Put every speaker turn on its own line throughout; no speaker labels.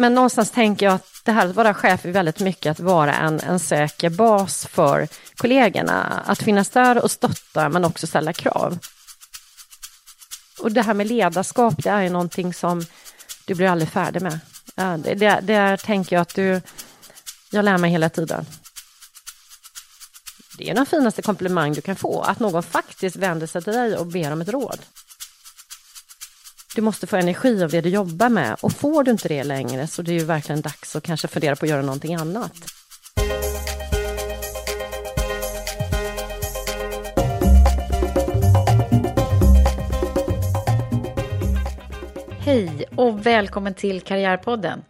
Men någonstans tänker jag att det här att vara chef är väldigt mycket att vara en, en säker bas för kollegorna. Att finnas där och stötta men också ställa krav. Och det här med ledarskap, det är ju någonting som du blir aldrig färdig med. Det, det, det, tänker jag att du, jag lär mig hela tiden. Det är den finaste komplimang du kan få, att någon faktiskt vänder sig till dig och ber om ett råd. Du måste få energi av det du jobbar med och får du inte det längre så det är ju verkligen dags att kanske fundera på att göra någonting annat.
Hej och välkommen till Karriärpodden.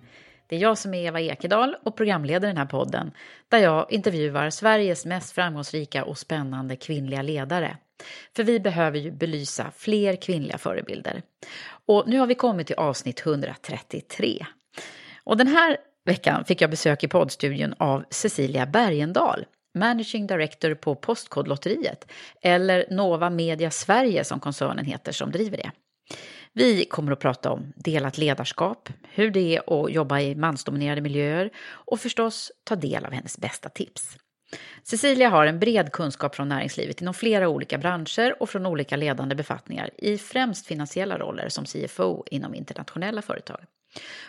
Det är jag som är Eva Ekedal och programleder den här podden där jag intervjuar Sveriges mest framgångsrika och spännande kvinnliga ledare. För vi behöver ju belysa fler kvinnliga förebilder. Och nu har vi kommit till avsnitt 133. Och den här veckan fick jag besök i poddstudion av Cecilia Bergendahl, Managing Director på Postkodlotteriet, eller Nova Media Sverige som koncernen heter som driver det. Vi kommer att prata om delat ledarskap, hur det är att jobba i mansdominerade miljöer och förstås ta del av hennes bästa tips. Cecilia har en bred kunskap från näringslivet inom flera olika branscher och från olika ledande befattningar i främst finansiella roller som CFO inom internationella företag.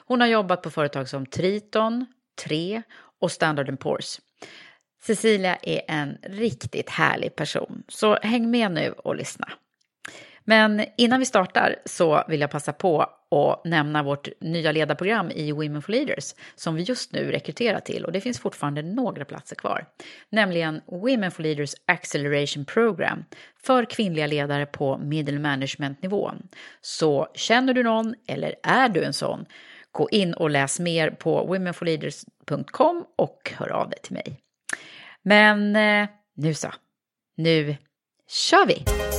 Hon har jobbat på företag som Triton, Tre och Standard Poor's. Cecilia är en riktigt härlig person, så häng med nu och lyssna. Men innan vi startar så vill jag passa på att nämna vårt nya ledarprogram i Women for Leaders som vi just nu rekryterar till och det finns fortfarande några platser kvar. Nämligen Women for Leaders Acceleration Program för kvinnliga ledare på middle management-nivå. Så känner du någon eller är du en sån, gå in och läs mer på womenforleaders.com och hör av dig till mig. Men eh, nu så, nu kör vi!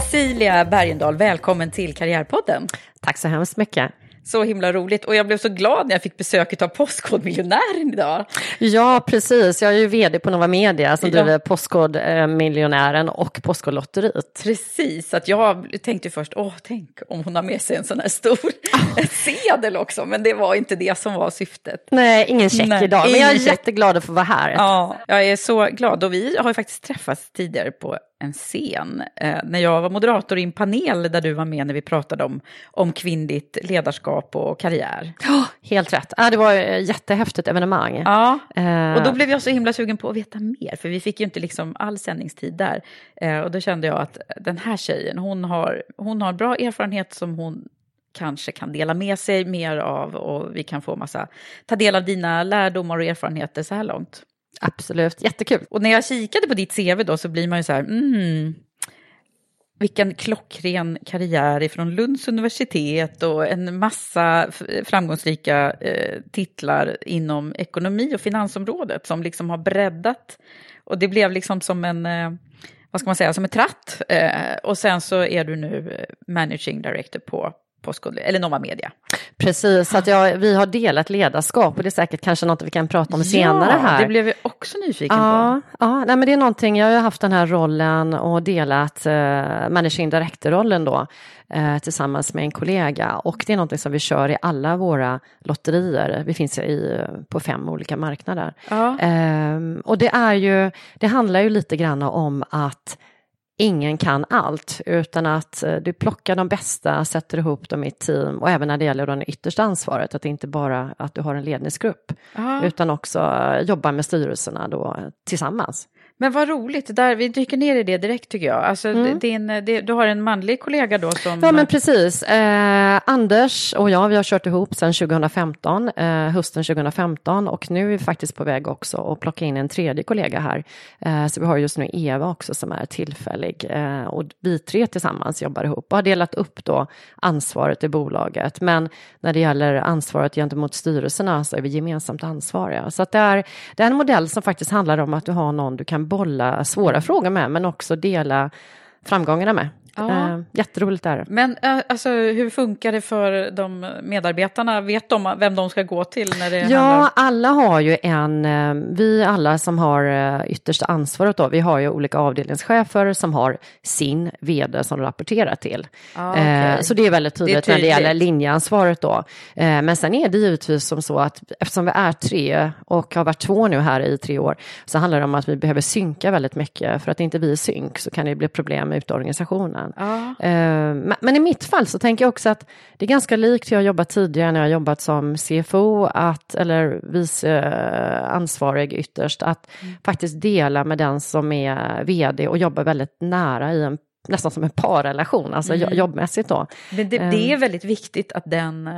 Cecilia Bergendahl, välkommen till Karriärpodden.
Tack så hemskt mycket.
Så himla roligt och jag blev så glad när jag fick besöket av Postkodmiljonären idag.
Ja, precis. Jag är ju vd på Nova Media som ja. driver Postkodmiljonären och Postkodlotteriet.
Precis, att jag tänkte först, åh, tänk om hon har med sig en sån här stor oh. sedel också, men det var inte det som var syftet.
Nej, ingen check Nej, idag, men jag är jätteglad att få vara här.
Ja, jag är så glad och vi har ju faktiskt träffats tidigare på en scen eh, när jag var moderator i en panel där du var med när vi pratade om, om kvinnligt ledarskap och karriär.
Oh, helt rätt. Ja, det var ett jättehäftigt evenemang.
Ja, eh. och då blev jag så himla sugen på att veta mer, för vi fick ju inte liksom all sändningstid där. Eh, och då kände jag att den här tjejen, hon har, hon har bra erfarenhet som hon kanske kan dela med sig mer av och vi kan få massa, ta del av dina lärdomar och erfarenheter så här långt.
Absolut, jättekul.
Och när jag kikade på ditt CV då så blir man ju så här, mm, vilken klockren karriär ifrån Lunds universitet och en massa framgångsrika eh, titlar inom ekonomi och finansområdet som liksom har breddat. Och det blev liksom som en, eh, vad ska man säga, som en tratt. Eh, och sen så är du nu eh, managing director på Postkodlund, eller Nova Media.
Precis, att jag, vi har delat ledarskap och det är säkert kanske något vi kan prata om senare här.
Ja, det blev vi också nyfiken
ja, på. Ja, nej, men det är någonting, jag har haft den här rollen och delat eh, managing director-rollen då eh, tillsammans med en kollega och det är någonting som vi kör i alla våra lotterier. Vi finns i, på fem olika marknader. Ja. Eh, och det är ju, det handlar ju lite grann om att ingen kan allt, utan att eh, du plockar de bästa, sätter ihop dem i ett team och även när det gäller det yttersta ansvaret, att det inte bara att du har en ledningsgrupp, Aha. utan också eh, jobba med styrelserna då tillsammans.
Men vad roligt, där, vi dyker ner i det direkt tycker jag. Alltså, mm. din, det, du har en manlig kollega då som...
Ja men precis. Eh, Anders och jag, vi har kört ihop sedan 2015, eh, hösten 2015 och nu är vi faktiskt på väg också att plocka in en tredje kollega här. Eh, så vi har just nu Eva också som är tillfällig eh, och vi tre tillsammans jobbar ihop och har delat upp då ansvaret i bolaget. Men när det gäller ansvaret gentemot styrelserna så är vi gemensamt ansvariga. Så att det, är, det är en modell som faktiskt handlar om att du har någon du kan bolla svåra frågor med men också dela framgångarna med. Ja. Uh, jätteroligt är det.
Men uh, alltså, hur funkar det för de medarbetarna? Vet de vem de ska gå till? när det
Ja,
handlar...
alla har ju en, uh, vi alla som har yttersta ansvaret då, vi har ju olika avdelningschefer som har sin vd som rapporterar till. Ah, okay. Så det är väldigt tydligt, det är tydligt, när det gäller linjeansvaret då. Men sen är det givetvis som så att eftersom vi är tre och har varit två nu här i tre år så handlar det om att vi behöver synka väldigt mycket. För att inte vi är synk så kan det bli problem med organisationen innan. Ja. Eh, men i mitt fall så tänker jag också att det är ganska likt hur jag jobbat tidigare när jag jobbat som CFO, att, eller vice eh, ansvarig ytterst, att mm. faktiskt dela med den som är vd och jobba väldigt nära i en nästan som en parrelation, alltså mm. jobbmässigt då.
Men det, det, är ehm. väldigt viktigt att den,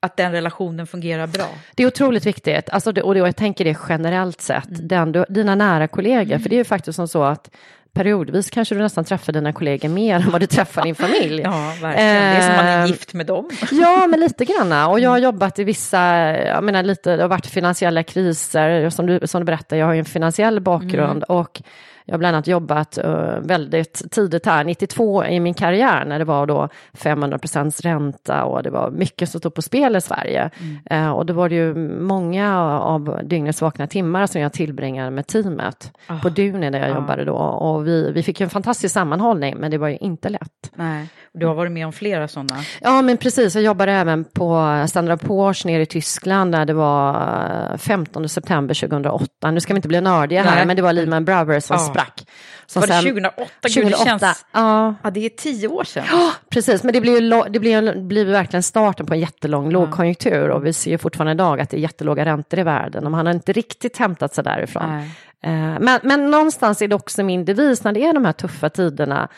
att den relationen fungerar bra.
Det är otroligt viktigt, alltså det, och jag tänker det generellt sett, mm. den, dina nära kollegor, mm. för det är ju faktiskt som så att periodvis kanske du nästan träffar dina kollegor mer än vad du träffar din familj.
Ja, verkligen. Det är som man är ehm, gift med dem.
ja, men lite granna. Och jag har jobbat i vissa, jag menar lite, det har varit finansiella kriser, som du, som du berättar, jag har ju en finansiell bakgrund mm. och jag har bland annat jobbat uh, väldigt tidigt här, 92 i min karriär när det var då 500 procents ränta och det var mycket som stod på spel i Sverige. Mm. Uh, och då var det ju många av dygnets vakna timmar som jag tillbringade med teamet oh. på Duni där jag oh. jobbade då. Och vi, vi fick en fantastisk sammanhållning men det var ju inte lätt.
Nej. Du har varit med om flera sådana?
Ja, men precis. Jag jobbade även på Standard Poor's nere i Tyskland där det var 15 september 2008. Nu ska vi inte bli nördiga här, men det var Lehman Brothers som ja. sprack.
Som var det 2008? 2008? det känns... ja. ja, det är tio år sedan.
Ja, precis. Men det blir ju det blir, blir verkligen starten på en jättelång ja. lågkonjunktur och vi ser fortfarande idag att det är jättelåga räntor i världen och man har inte riktigt hämtat sig därifrån. Nej. Eh, men, men någonstans är det också min devis när det är de här tuffa tiderna,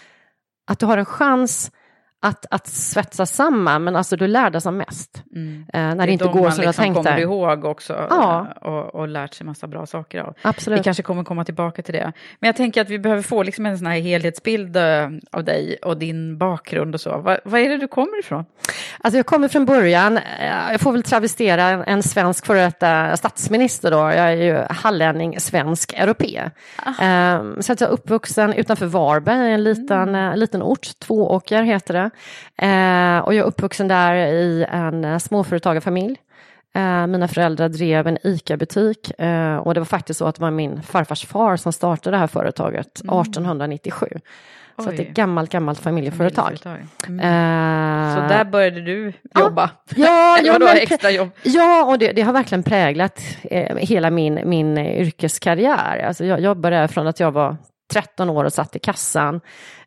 att du har en chans att, att svetsa samman, men alltså du lär dig som mest. Mm. Eh, när det, det inte går som liksom du har tänkt
kommer ihåg också ja. Eh, och, och lärt sig massa bra saker av.
Absolut.
Vi kanske kommer komma tillbaka till det. Men jag tänker att vi behöver få liksom en sån här helhetsbild eh, av dig och din bakgrund och så. Vad, vad är det du kommer ifrån?
Alltså jag kommer från början, jag får väl travestera en svensk före detta statsminister då. Jag är ju hallänning, svensk, europé. Ah. Um, så att jag är uppvuxen utanför Varberg, en liten, mm. liten ort, Tvååker heter det. Eh, och jag är uppvuxen där i en eh, småföretagarfamilj. Eh, mina föräldrar drev en ICA-butik eh, och det var faktiskt så att det var min farfars far som startade det här företaget mm. 1897. Så det är ett gammalt, gammalt familjeföretag. familjeföretag. Mm.
Uh, så där började du jobba?
Ja, ja,
men, extra jobb?
ja och det, det, har verkligen präglat eh, hela min, min yrkeskarriär. Alltså jag jobbade från att jag var 13 år och satt i kassan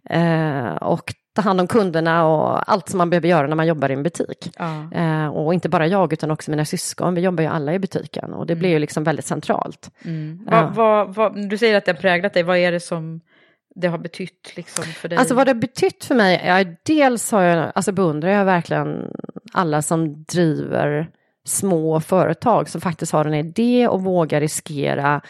eh, och ta hand om kunderna och allt som man behöver göra när man jobbar i en butik. Ja. Eh, och inte bara jag utan också mina syskon, vi jobbar ju alla i butiken och det mm. blir ju liksom väldigt centralt.
Mm. Ja. Vad, vad, vad, du säger att det har präglat dig, vad är det som det har betytt liksom för dig?
Alltså vad det har betytt för mig, ja, dels har jag, alltså beundrar jag verkligen alla som driver små företag som faktiskt har en idé och vågar riskera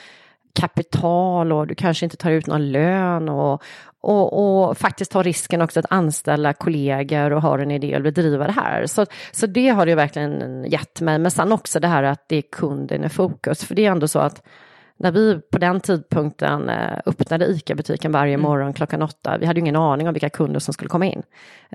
kapital och du kanske inte tar ut någon lön och, och, och faktiskt tar risken också att anställa kollegor och har en idé och vill driva det här. Så, så det har det verkligen gett mig. Men sen också det här att det är kunden i fokus. För det är ändå så att när vi på den tidpunkten eh, öppnade ICA-butiken varje mm. morgon klockan åtta, vi hade ju ingen aning om vilka kunder som skulle komma in.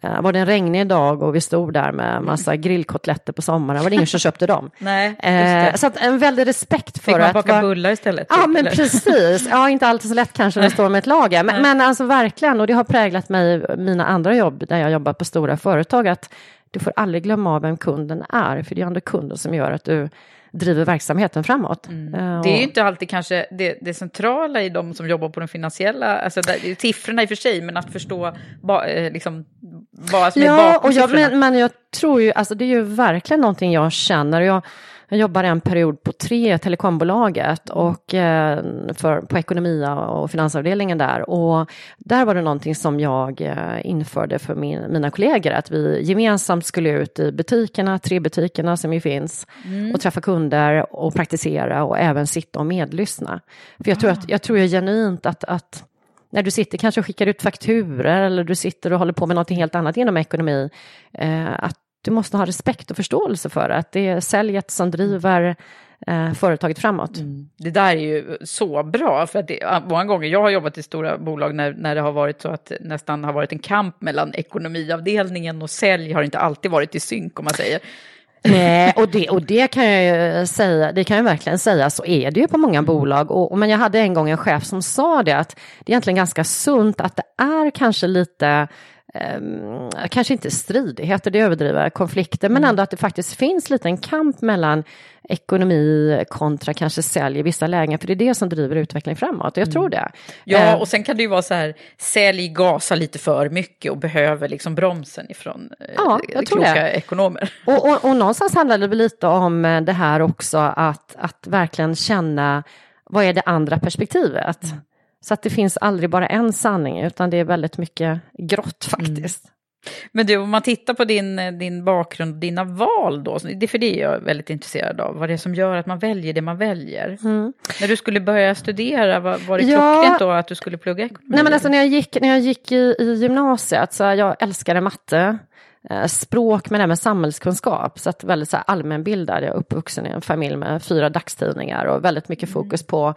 Eh, var det en regnig dag och vi stod där med massa mm. grillkotletter på sommaren, var det ingen som köpte dem.
Nej, eh,
så att en väldig respekt för
Fick man
att...
baka var... bullar istället?
Ja, typ, men eller? precis. Ja, inte alltid så lätt kanske när det står med ett lager, men, men alltså verkligen, och det har präglat mig mina andra jobb, där jag jobbar på stora företag, att du får aldrig glömma av vem kunden är, för det är ändå kunden som gör att du driver verksamheten framåt. Mm.
Uh, det är ju inte alltid kanske det, det, centrala i de som jobbar på den finansiella, alltså där, siffrorna i och för sig, men att förstå ba, eh, liksom, vad som
ja,
är bakom
och jag,
siffrorna.
Men, men jag tror ju, alltså det är ju verkligen någonting jag känner. Jag, jag jobbade en period på tre telekombolaget och eh, för, på ekonomia och finansavdelningen där. Och där var det någonting som jag eh, införde för min, mina kollegor, att vi gemensamt skulle ut i butikerna, tre butikerna som ju finns, mm. och träffa kunder och praktisera och även sitta och medlyssna. För jag tror, att, jag tror ju genuint att, att när du sitter kanske och skickar ut fakturer eller du sitter och håller på med något helt annat inom ekonomi, eh, att du måste ha respekt och förståelse för att det är säljet som driver eh, företaget framåt. Mm.
Det där är ju så bra, för att det, många gånger, jag har jobbat i stora bolag när, när det har varit så att nästan har varit en kamp mellan ekonomiavdelningen och sälj har inte alltid varit i synk om man säger.
Nej, och det, och det kan jag ju säga, det kan jag verkligen säga, så är det ju på många bolag. Och, men jag hade en gång en chef som sa det, att det är egentligen ganska sunt att det är kanske lite Um, kanske inte stridigheter, det överdriver konflikter, men mm. ändå att det faktiskt finns lite en kamp mellan ekonomi kontra kanske sälj i vissa lägen, för det är det som driver utvecklingen framåt. Jag tror mm. det.
Ja, uh, och sen kan det ju vara så här, sälj gasar lite för mycket och behöver liksom bromsen ifrån uh, ja, jag tror kloka det. ekonomer.
Och, och, och någonstans handlar det väl lite om eh, det här också, att, att verkligen känna vad är det andra perspektivet? Mm. Så att det finns aldrig bara en sanning, utan det är väldigt mycket grått faktiskt. Mm.
Men du, om man tittar på din, din bakgrund, dina val då, det, för det är jag väldigt intresserad av, vad det är som gör att man väljer det man väljer. Mm. När du skulle börja studera, var, var det ja, klockrent då att du skulle plugga ekonomi?
Nej men alltså när jag gick, när jag gick i, i gymnasiet, så jag älskade matte, eh, språk men även samhällskunskap, så att väldigt så här allmänbildad, jag är uppvuxen i en familj med fyra dagstidningar och väldigt mycket mm. fokus på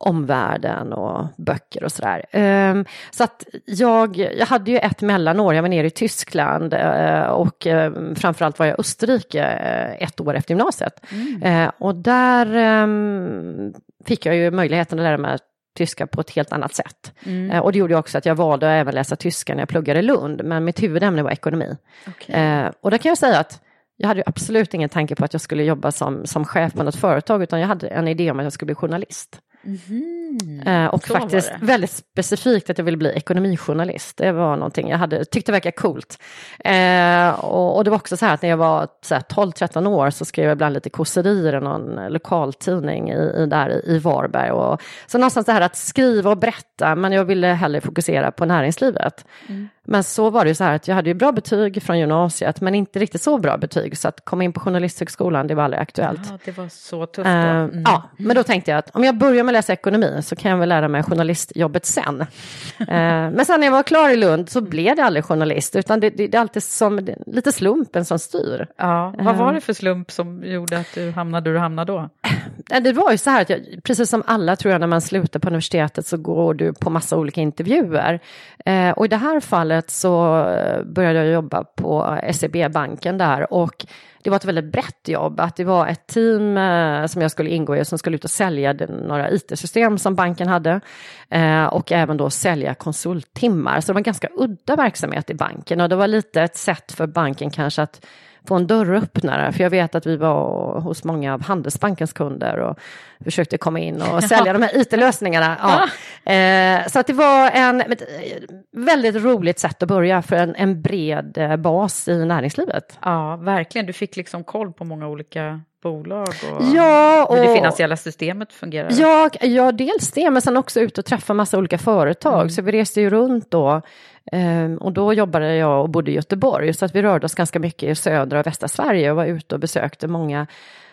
omvärlden och böcker och sådär. Um, så att jag, jag hade ju ett mellanår, jag var nere i Tyskland uh, och uh, framförallt var jag i Österrike uh, ett år efter gymnasiet. Mm. och där um, fick jag ju möjligheten att lära mig tyska på ett helt annat sätt. Mm. och det gjorde också att jag valde att även läsa tyska när jag pluggade i Lund, men mitt huvudämne var ekonomi. Okay. och där kan jag säga att jag hade absolut ingen tanke på att jag skulle jobba som, som chef på något företag, utan jag hade en idé om att jag skulle bli journalist. Mm. Och faktiskt väldigt specifikt att jag ville bli ekonomijournalist. Det var någonting jag hade, tyckte verkade coolt. Eh, och, och, det var också så här att när jag var 12-13 år så skrev jag ibland lite kåserier i någon lokaltidning i, i, där i Varberg. Och, så någonstans det här att skriva och berätta, men jag ville hellre fokusera på näringslivet. Mm. Men så var det ju så här att jag hade ju bra betyg från gymnasiet, men inte riktigt så bra betyg. Så att komma in på Journalisthögskolan, det var aldrig aktuellt.
Ja, det var så tufft då. Eh,
mm. ja, men då tänkte jag att om jag börjar med att läsa ekonomi så kan jag väl lära mig journalistjobbet sen. uh, men sen när jag var klar i Lund så blev det aldrig journalist, utan det, det, det är alltid som, lite slumpen som styr.
Ja, vad var det för slump som gjorde att du hamnade där du hamnade då?
Det var ju så här att jag, precis som alla tror jag när man slutar på universitetet så går du på massa olika intervjuer. Och i det här fallet året så eh, började jag jobba på SEB-banken där och det var ett väldigt brett jobb. Att det var ett team eh, som jag skulle ingå i som skulle ut och sälja några IT-system som banken hade eh, och även då sälja konsulttimmar. Så det var en ganska udda verksamhet i banken och det var lite ett sätt för banken kanske att få en dörröppnare. För jag vet att vi var hos många av Handelsbankens kunder och försökte komma in och sälja de här IT-lösningarna. Ja. Eh, så att det var en ett väldigt roligt sätt att börja för en, en bred eh, bas i näringslivet.
Ja, verkligen. Du fick liksom koll på många olika bolag och,
ja, och
hur det finansiella systemet fungerar?
Ja, ja, dels det, men sen också ut och träffa massa olika företag. Mm. Så vi reste ju runt då Um, och då jobbade jag och bodde i Göteborg, så att vi rörde oss ganska mycket i södra och västra Sverige och var ute och besökte många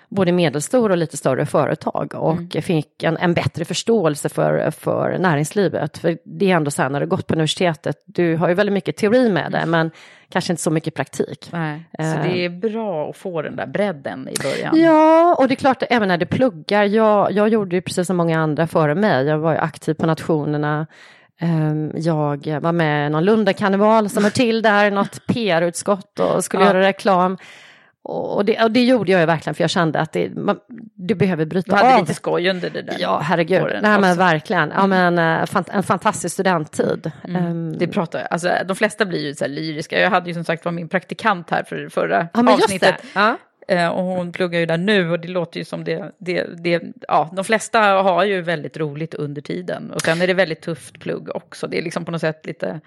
både medelstora och lite större företag och
Mm.
fick en, en bättre förståelse för, för näringslivet. För det är ändå så här när du gått på universitetet, du har ju väldigt mycket teori med det, men kanske inte så mycket praktik.
Nej. Så
Eh.
det är bra att få den där bredden i början.
Ja, och det är klart, även när du pluggar, jag, jag gjorde ju precis som många andra före mig, jag var ju aktiv på nationerna, Ehm, Jag var med i någon Lundakarneval som hör till där, något PR-utskott och skulle
Ja.
göra reklam. Och det, och det gjorde jag ju verkligen för jag kände att det, man, du behöver
Du
bryta
hade
av.
lite skoj under det där.
Ja, herregud.
åren
Nej, men verkligen. Ja, men, eh, en fantastisk studenttid. Ehm,
Det pratar, alltså, de flesta blir ju så lyriska. Jag hade ju som sagt var min praktikant här för förra
ja,
avsnittet.
Ja.
Eh, Och hon pluggar ju där nu och det låter ju som det, det, det, ja, de flesta har ju väldigt roligt under tiden. Och sen är det väldigt tufft plugg också. Det är liksom på något sätt lite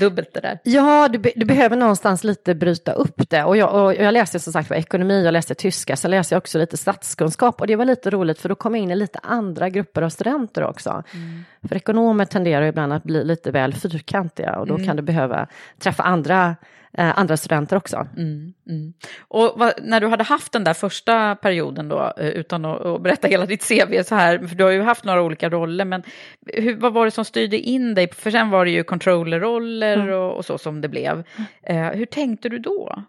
dubbelt det där.
Ja, du, du behöver någonstans lite bryta upp det. Och jag, och jag läste som sagt var ekonomi, jag läste tyska, så läste jag också lite statskunskap. Och det var lite roligt för då kom jag in i lite andra grupper av studenter också. För ekonomer tenderar ibland att bli lite väl fyrkantiga och då kan du behöva träffa andra, eh, andra studenter också.
Mm, mm. Och vad, när du hade haft den där första perioden då, eh, utan att, att berätta hela ditt CV så här, för du har ju haft några olika roller, men hur, vad var det som styrde in dig? För sen var det ju controllerroller och, och så som det blev. Eh, hur tänkte du då?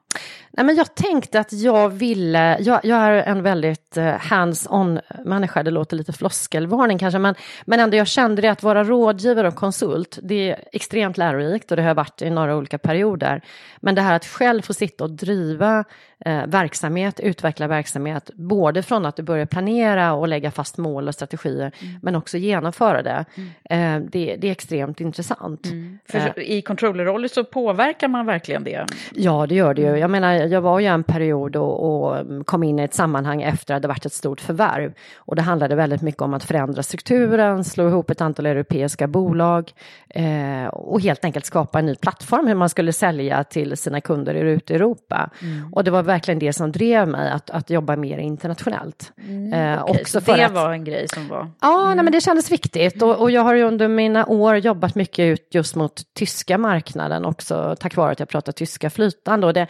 Nej, men jag tänkte att jag ville, jag, jag är en väldigt eh, hands-on människa, det låter lite floskelvarning kanske, men, men ändå jag kände det att vara rådgivare och konsult, det är extremt lärorikt och det har jag varit i några olika perioder. Men det här att själv få sitta och driva eh, verksamhet, utveckla verksamhet, både från att du börjar planera och lägga fast mål och strategier, men också genomföra det, eh, det, det är extremt intressant.
För i controllerroller så påverkar man verkligen det.
Ja, det gör det ju. Jag menar, jag var ju en period och, och kom in i ett sammanhang efter att det varit ett stort förvärv. Och det handlade väldigt mycket om att förändra strukturen, slå ihop ett antal europeiska bolag eh, och helt enkelt skapa en ny plattform hur man skulle sälja till sina kunder ute i Europa. Och det var verkligen det som drev mig att, att jobba mer internationellt. Eh,
Okej,
också
så
för
det
att,
var en grej som var...
Ja, nej, men det kändes viktigt och, och jag har ju under mina år jobbat mycket ut just mot tyska marknaden också tack vare att jag pratar tyska flytande. Och det,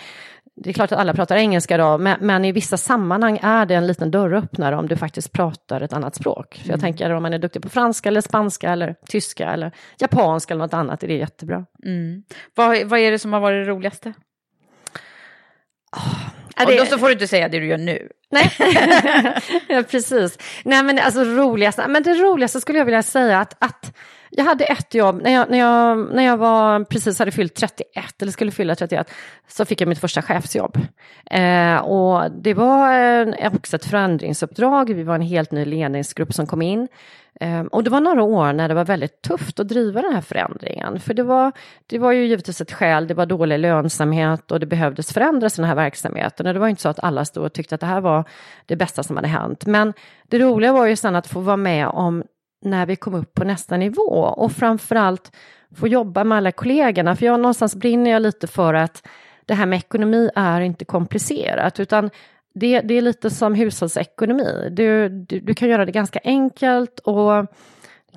det är klart att alla pratar engelska då, men, men i vissa sammanhang är det en liten dörröppnare om du faktiskt pratar ett annat språk. Så jag tänker om man är duktig på franska eller spanska eller tyska eller japanska eller något annat är det jättebra.
Mm. Vad, vad är det som har varit det roligaste? Och då så får du inte säga det du gör nu.
Nej, ja, precis. Nej, men alltså roligaste, men det roligaste skulle jag vilja säga att, att jag hade ett jobb, när jag, när, jag, när jag var, precis hade fyllt 31, eller skulle fylla 31, så fick jag mitt första chefsjobb. Eh, och det var eh, också ett förändringsuppdrag, vi var en helt ny ledningsgrupp som kom in. Eh, och det var några år när det var väldigt tufft att driva den här förändringen. För det var, det var ju givetvis ett skäl, det var dålig lönsamhet och det behövdes förändras den här verksamheten. Och det var inte så att alla stod och tyckte att det här var det bästa som hade hänt. Men det roliga var ju sen att få vara med om när vi kom upp på nästa nivå och framförallt få jobba med alla kollegorna. För jag någonstans brinner jag lite för att det här med ekonomi är inte komplicerat utan det, det är lite som hushållsekonomi. Du, du, du kan göra det ganska enkelt och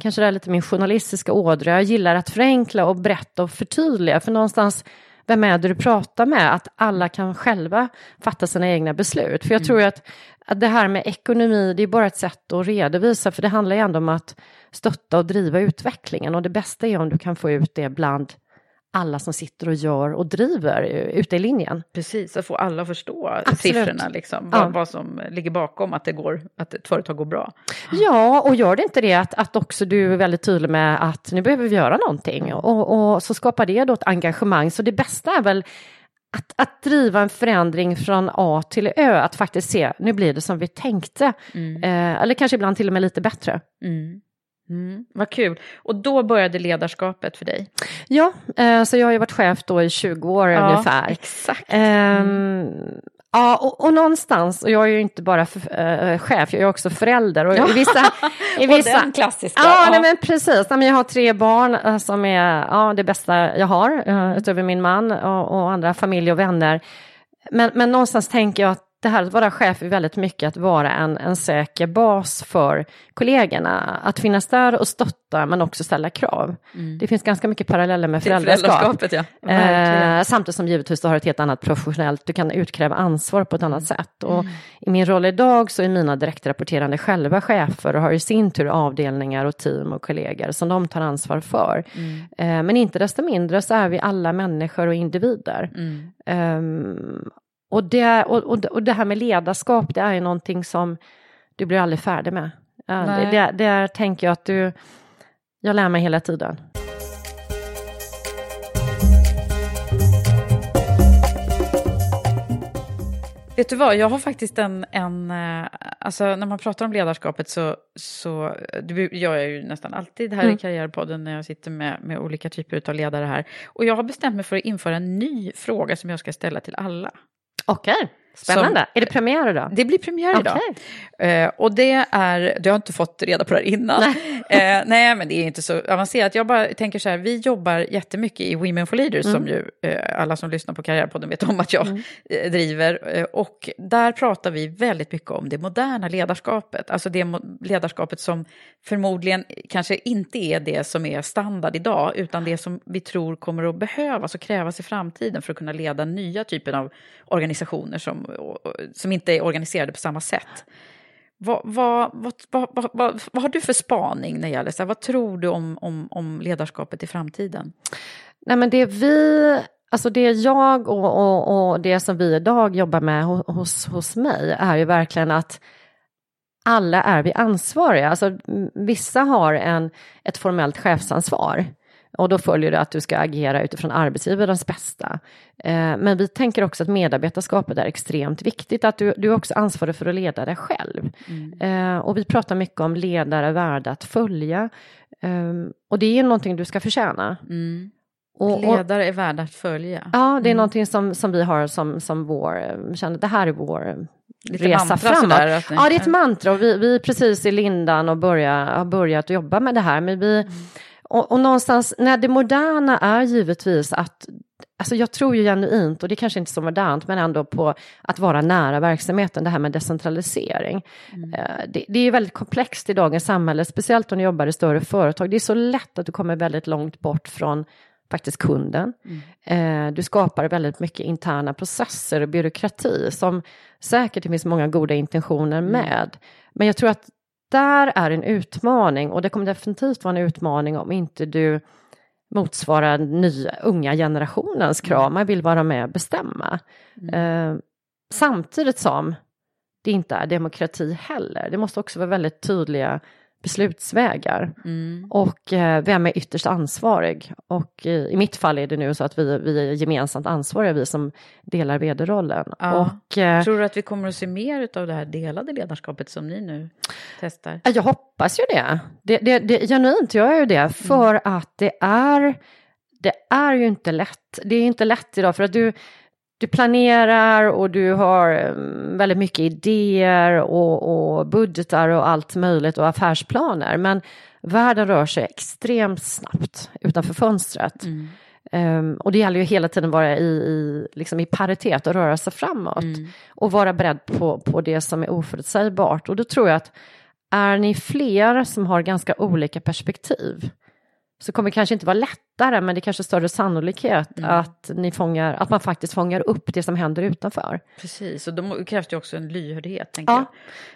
kanske det är lite min journalistiska ådra. Jag gillar att förenkla och berätta och förtydliga för någonstans vem är det du pratar med? Att alla kan själva fatta sina egna beslut. För jag tror ju att, att det här med ekonomi, det är bara ett sätt att redovisa, för det handlar ju ändå om att stötta och driva utvecklingen. Och det bästa är om du kan få ut det bland alla som sitter och gör och driver ute i linjen.
Precis, att få alla att förstå
Absolut.
siffrorna, liksom,
Ja.
vad, vad som ligger bakom att, det går, att ett företag går bra.
Ja, och gör det inte det att, att också du är väldigt tydlig med att nu behöver vi göra någonting och, och så skapar det då ett engagemang. Så det bästa är väl att, att driva en förändring från A till Ö, att faktiskt se, nu blir det som vi tänkte. Eh, eller kanske ibland till och med lite bättre.
Mm. Mm. Vad kul. Och då började ledarskapet för dig?
Ja, eh, så jag har ju varit chef då i 20 år ungefär.
exakt.
Ehm, Ja, och, och någonstans, och jag är ju inte bara för, eh, chef, jag är också förälder. Och i vissa, i
Och
vissa,
den klassiska.
Ja,
Ja.
Nej, men precis. Nej, men jag har tre barn eh, som är ja, det bästa jag har,
Mm.
eh, utöver min man och, och andra familj och vänner. Men, men någonstans tänker jag att det här att vara chef är väldigt mycket att vara en, en säker bas för kollegorna. Att finnas där och stötta men också ställa krav.
Mm.
Det finns ganska mycket paralleller med föräldraskap.
föräldraskapet, ja.
Eh, samtidigt som givetvis du har ett helt annat professionellt, du kan utkräva ansvar på ett annat sätt. Och I min roll idag så är mina direktrapporterande själva chefer och har i sin tur avdelningar och team och kollegor som de tar ansvar för. Eh, men inte desto mindre så är vi alla människor och individer.
Mm.
Och, det, och, och, och det här med ledarskap, det är ju någonting som du blir aldrig färdig med. Det,
Nej.
det, där tänker jag att du, jag lär mig hela tiden.
Vet du vad, jag har faktiskt en, en eh, alltså när man pratar om ledarskapet så, så det gör jag ju nästan alltid här
Mm.
i Karriärpodden när jag sitter med, med olika typer av ledare här. Och jag har bestämt mig för att införa en ny fråga som jag ska ställa till alla.
Okej, spännande. Är det premiär idag?
Det blir premiär idag. Eh, och det är, du har inte fått reda på det här innan. Nej. Eh, nej, men det är inte så avancerat. Jag bara tänker så här, vi jobbar jättemycket i Women for Leaders som ju eh, alla som lyssnar på Karriärpodden vet om att jag eh, driver. Eh, och där pratar vi väldigt mycket om det moderna ledarskapet. Alltså det ledarskapet som förmodligen kanske inte är det som är standard idag, utan det som vi tror kommer att behövas och krävas i framtiden för att kunna leda nya typer av organisationer som, som inte är organiserade på samma sätt. Vad, vad, vad, vad, vad, vad, vad har du för spaning när det gäller så här, vad tror du om, om, om ledarskapet i framtiden?
Nej men det vi, alltså det jag och, och, och det som vi idag jobbar med hos, hos mig är ju verkligen att alla är vi ansvariga. Alltså, vissa har en, ett formellt chefsansvar och då följer det att du ska agera utifrån arbetsgivarens bästa. Eh, men vi tänker också att medarbetarskapet är extremt viktigt, att du, du är också ansvarig för att leda dig själv. Eh, och vi pratar mycket om ledare värda att följa. Eh, och det är någonting du ska förtjäna. Och, och,
Ledare är värda att följa.
Ja, det är någonting som, som vi har som, som vår, känner, det här är vår
Lite
resa
mantra
framåt.
sådär, ni-
ja, det är ett mantra och vi, vi precis i lindan och börjar, har börjat jobba med det här. Men vi, och, och någonstans, när det moderna är givetvis att Alltså jag tror ju genuint, och det kanske inte är så modernt, men ändå på att vara nära verksamheten, det här med decentralisering. Eh, Det, det är väldigt komplext i dagens samhälle, speciellt om du jobbar i större företag. Det är så lätt att du kommer väldigt långt bort från faktiskt kunden. Eh, Du skapar väldigt mycket interna processer och byråkrati som säkert det finns många goda intentioner med. Men jag tror att där är en utmaning och det kommer definitivt vara en utmaning om inte du motsvarar nya unga generationens krav. Man vill vara med och bestämma. Eh, samtidigt som det inte är demokrati heller. Det måste också vara väldigt tydliga beslutsvägar. Och eh, vem är ytterst ansvarig? Och eh, i mitt fall är det nu så att vi, vi är gemensamt ansvariga, vi som delar vd-rollen.
Ja.
Och, eh,
Tror du att vi kommer att se mer av det här delade ledarskapet som ni nu testar?
Ja, Jag hoppas ju det. det, det, det genuint gör jag ju det, för att det är, det är ju inte lätt. Det är inte lätt idag, för att du, du planerar och du har mm, väldigt mycket idéer och, och budgetar och allt möjligt och affärsplaner. Men världen rör sig extremt snabbt utanför fönstret. Ehm, och det gäller ju hela tiden vara i, i, liksom i paritet och röra sig framåt. Och vara beredd på, på det som är oförutsägbart. Och då tror jag att är ni fler som har ganska olika perspektiv så kommer det kanske inte vara lättare, men det är kanske större sannolikhet att, ni fångar, att man faktiskt fångar upp det som händer utanför.
Precis, och då krävs det också en lyhördhet, tänker
Ja.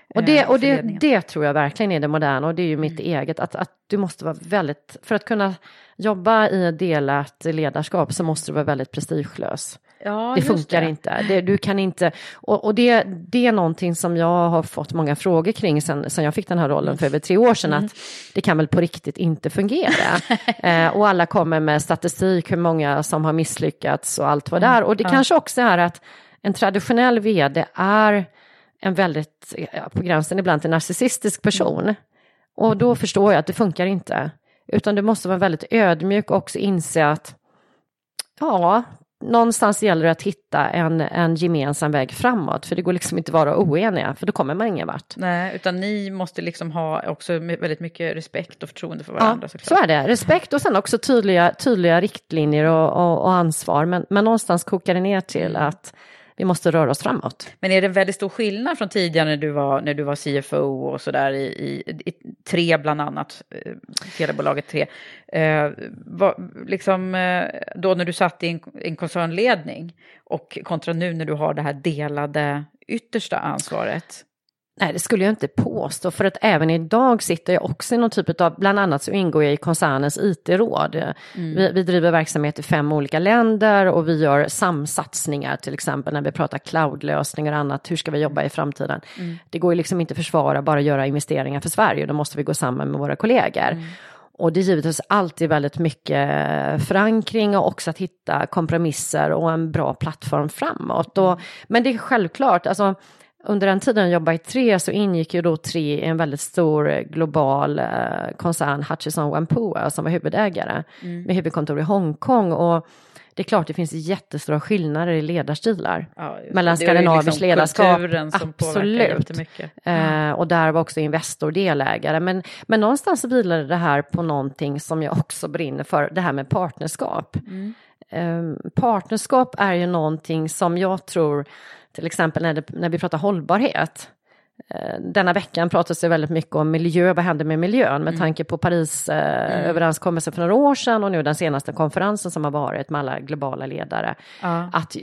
jag.
Och, det,
eh,
och det, det tror jag verkligen är det moderna och det är ju mitt eget, att, att du måste vara väldigt, för att kunna jobba i delat ledarskap så måste du vara väldigt prestigelös.
Ja,
det funkar
det.
inte. Det, du kan inte, och, och det, det är någonting som jag har fått många frågor kring sen, sen jag fick den här rollen för över tre år sedan,
Mm.
att det kan väl på riktigt inte fungera. eh, och alla kommer med statistik, hur många som har misslyckats och allt vad det är. Och det kanske också är att en traditionell vd är en väldigt, ja, på gränsen ibland till narcissistisk person. Och då förstår jag att det funkar inte. Utan du måste vara väldigt ödmjuk och också inse att ja, någonstans gäller det att hitta en, en gemensam väg framåt. För det går liksom inte vara oeniga, för då kommer man ingen vart.
Nej, utan ni måste liksom ha också väldigt mycket respekt och förtroende för varandra.
Ja, så är det. Respekt och sen också tydliga, tydliga riktlinjer och, och, och ansvar. Men, men någonstans kokar det ner till att vi måste röra oss framåt.
Men är det en väldigt stor skillnad från tidigare när du var, när du var CFO och sådär i, i, i tre bland annat, eh, telebolaget tre. Eh, var, liksom, eh, då när du satt i en, en koncernledning och kontra nu när du har det här delade yttersta ansvaret?
Nej, det skulle jag inte påstå, för att även idag sitter jag också i någon typ av, bland annat så ingår jag i koncernens IT-råd. Mm. Vi, vi, driver verksamhet i fem olika länder och vi gör samsatsningar, till exempel när vi pratar cloudlösningar och annat, hur ska vi jobba i framtiden? Mm. Det går ju liksom inte att försvara bara göra investeringar för Sverige, då måste vi gå samman med våra kollegor. Mm. Och det är givetvis alltid väldigt mycket förankring och också att hitta kompromisser och en bra plattform framåt. Och, men det är självklart, alltså under den tiden jag jobbade i Tre så ingick ju då Tre i en väldigt stor global eh, koncern, Hutchison Whampoa, som var huvudägare mm. med huvudkontor i Hongkong. Och det är klart det finns jättestora skillnader i ledarstilar ja, mellan skandinavisk liksom ledarskap.
Som Absolut.
Eh, och där var också Investor delägare. Men, men någonstans vilade det här på någonting som jag också brinner för, det här med partnerskap. Mm. Eh, partnerskap är ju någonting som jag tror till exempel när, det, när vi pratar hållbarhet. Eh, denna veckan pratas det väldigt mycket om miljö, vad händer med miljön med mm. tanke på Paris eh, mm. för några år sedan och nu den senaste konferensen som har varit med alla globala ledare. Ja. Att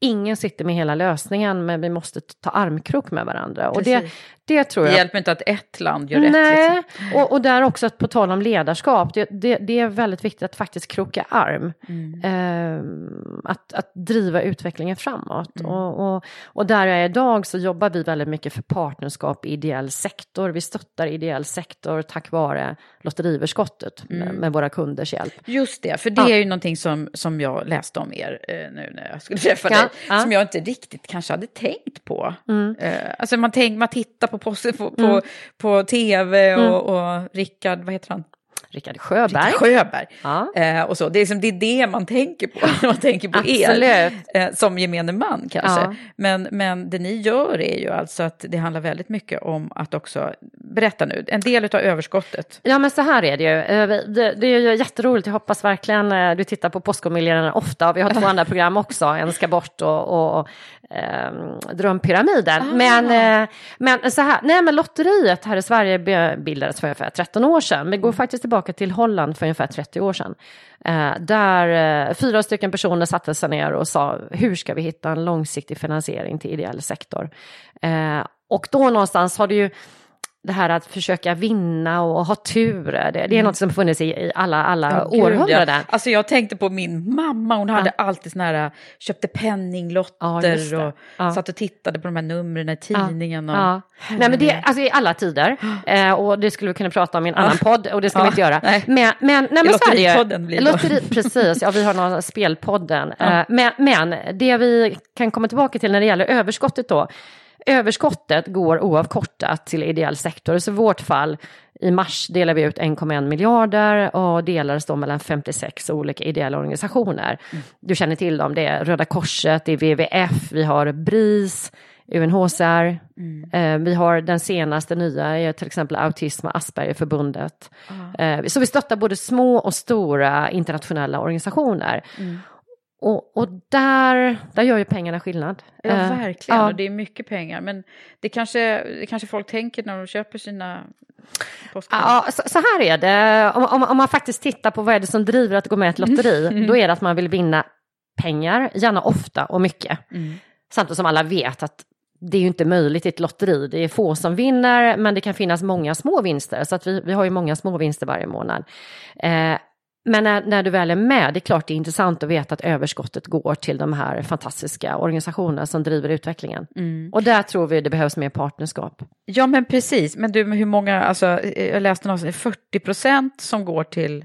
ingen sitter med hela lösningen men vi måste ta armkrok med varandra. Och det, det tror jag...
Det hjälper inte att ett land gör rätt.
Nej, liksom. och, och där också att på tal om ledarskap, det, det, det, är väldigt viktigt att faktiskt kroka arm. Mm. Eh, att, att driva utvecklingen framåt. Mm. Och, och, och, där jag är idag så jobbar vi väldigt mycket för partnerskap i ideell sektor. Vi stöttar ideell sektor tack vare lotteriöverskottet mm. med, med, våra kunders hjälp.
Just det, för det ja. är ju någonting som, som jag läste om er eh, nu när jag skulle träffa ja. dig, ja. som jag inte riktigt kanske hade tänkt på. Mm. Eh, alltså man, tänk, man tittar på, på, på, mm. på tv och, mm. och Rickard, vad heter han?
Rickard Sjöberg.
Rickard Sjöberg. Ja. Eh, och så. Det, är liksom, det är det man tänker på när man tänker på er, eh, som gemene man kanske. Ja. Men, men det ni gör är ju alltså att det handlar väldigt mycket om att också, berätta nu, en del av överskottet.
Ja men så här är det ju, eh, det, det är ju jätteroligt, jag hoppas verkligen eh, du tittar på Postkodmiljonärerna ofta, vi har två andra program också, En ska bort och, och eh, Drömpyramiden. Ah. Men, eh, men så här, nej men lotteriet här i Sverige bildades för ungefär 13 år sedan. Vi går mm. faktiskt tillbaka till Holland för ungefär 30 år sedan. Eh, där eh, fyra stycken personer satte sig ner och sa hur ska vi hitta en långsiktig finansiering till ideell sektor. Eh, och då någonstans har det ju det här att försöka vinna och ha tur, det, det är mm. något som funnits i, i alla, alla ja, århundraden. Ja.
Alltså jag tänkte på min mamma, hon hade ja. alltid såna här, köpte penninglotter ja, och ja. satt och tittade på de här numren i tidningen. Och.
Nej men det, alltså i alla tider, eh, och det skulle vi kunna prata om i en annan podd och det ska vi inte göra. Nej. Men, men, nej, men
Lotteripodden blir det. Lotteri,
precis, ja vi har någon spelpodden. Eh, men, men det vi kan komma tillbaka till när det gäller överskottet då, Överskottet går oavkortat till ideell sektor. Så i vårt fall i mars delar vi ut 1,1 miljarder och delades då mellan 56 olika ideella organisationer. Mm. Du känner till dem, det är Röda Korset, det är WWF, vi har BRIS, UNHCR. Mm. Eh, vi har den senaste nya, till exempel Autism och Aspergerförbundet. Mm. så vi stöttar både små och stora internationella organisationer. Mm. Och, och där, där gör ju pengarna skillnad.
Ja, eh, verkligen. Ja. Och det är mycket pengar. Men det kanske, det kanske folk tänker när de köper sina påskkort.
Ja, så, så, här är det. Om, om, om, man faktiskt tittar på vad är det som driver att gå med i ett lotteri, mm. då är det att man vill vinna pengar, gärna ofta och mycket. Mm. Samtidigt som alla vet att det är ju inte möjligt i ett lotteri. Det är få som vinner, men det kan finnas många små vinster. Så att vi, vi har ju många små vinster varje månad. Eh, men när, när, du väl är med, det är klart det är intressant att veta att överskottet går till de här fantastiska organisationerna som driver utvecklingen. Mm. Och där tror vi det behövs mer partnerskap.
Ja men precis, men du, hur många, alltså jag läste någonstans, 40 procent som går till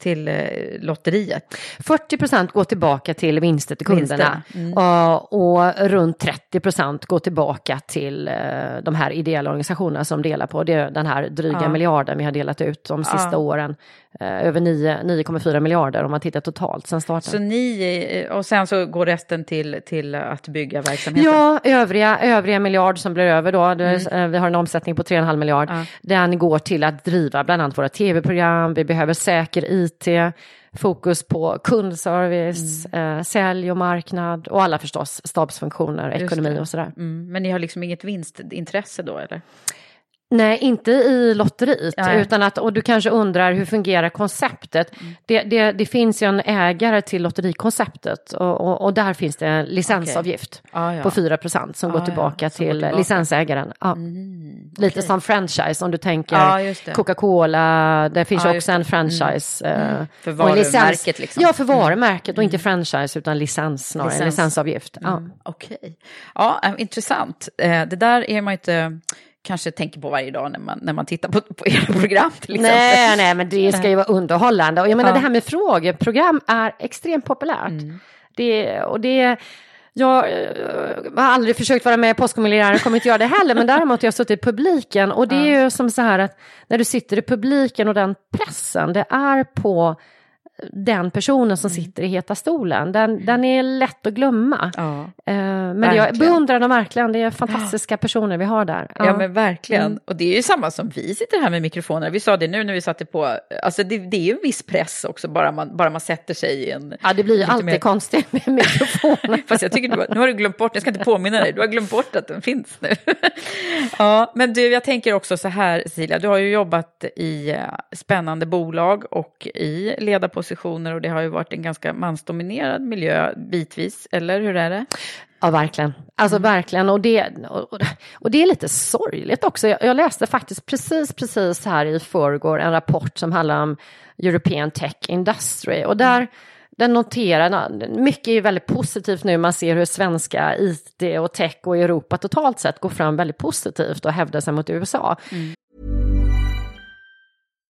till eh, lotteriet.
40 procent går tillbaka till vinster till kunderna mm. och, och, runt 30 procent går tillbaka till eh, de här ideella organisationerna som delar på det, den här dryga ja. miljarden vi har delat ut de sista ja. åren. Eh, över 9,4 miljarder om man tittar totalt sen starten.
Så ni, och sen så går resten till, till att bygga verksamheten?
Ja, övriga, övriga miljard som blir över då, mm. vi har en omsättning på 3,5 miljard, ja. den går till att driva bland annat våra tv-program, vi behöver säker IT IT, fokus på kundservice,
Mm.
eh, sälj och marknad och alla förstås stabsfunktioner,
Just
ekonomi
det.
och sådär.
Mm, men ni har liksom inget vinstintresse då eller?
Nej, inte i lotteriet,
Nej. Mm.
utan att, och du kanske undrar hur fungerar konceptet? Det, det, det finns ju en ägare till lotterikonceptet och, och, och där finns det en licensavgift
Ah, ja.
på 4% som
Ah,
går
ja,
tillbaka
går
till
tillbaka.
licensägaren. Ja.
Mm,
Lite som franchise om du tänker
Ja, det.
Coca-Cola, det finns
Ja,
ju
just
också en franchise. eh,
För
och en licens-
varumärket liksom.
Ja, för varumärket och inte franchise utan licens snarare,
Licens.
licensavgift. Ja.
Mm, Okej. Ja, äh, intressant. Eh, det där är man inte kanske tänker på varje dag när man, när man tittar på, på era program till exempel.
Nej, nej, men det ska ju vara underhållande. Och jag menar
Ja.
det här med frågeprogram är extremt populärt. Det, och det, jag eh, har aldrig försökt vara med i Postkodmiljonären, kommer inte göra det heller, men däremot har jag suttit i publiken. Och det är ju som så här att när du sitter i publiken och den pressen, det är på den personen som sitter i heta stolen. Den, den är lätt att glömma.
Ja.
Eh, men jag
Verkligen.
beundrar dem verkligen, det är fantastiska personer vi har där.
Ja, men verkligen.
Mm.
Och det är ju samma som vi sitter här med mikrofoner. Vi sa det nu när vi satte på, alltså det, det är ju en viss press också bara man, bara man sätter sig i en...
Ja, det blir ju alltid
mer-
konstigt med mikrofonen.
Fast jag tycker du, nu har du glömt bort, jag ska inte påminna dig, du har glömt bort att den finns nu. ja, men du, jag tänker också så här Cecilia, du har ju jobbat i eh, spännande bolag och i ledarpositioner och det har ju varit en ganska mansdominerad miljö bitvis, eller hur är det?
Ja, verkligen. Alltså verkligen. Och det, och, och det är lite sorgligt också. Jag, jag läste faktiskt precis, precis här i förrgår en rapport som handlar om European Tech Industry. Och där den noterar, mycket är väldigt positivt nu, man ser hur svenska IT och tech och Europa totalt sett går fram väldigt positivt och hävdar sig mot USA.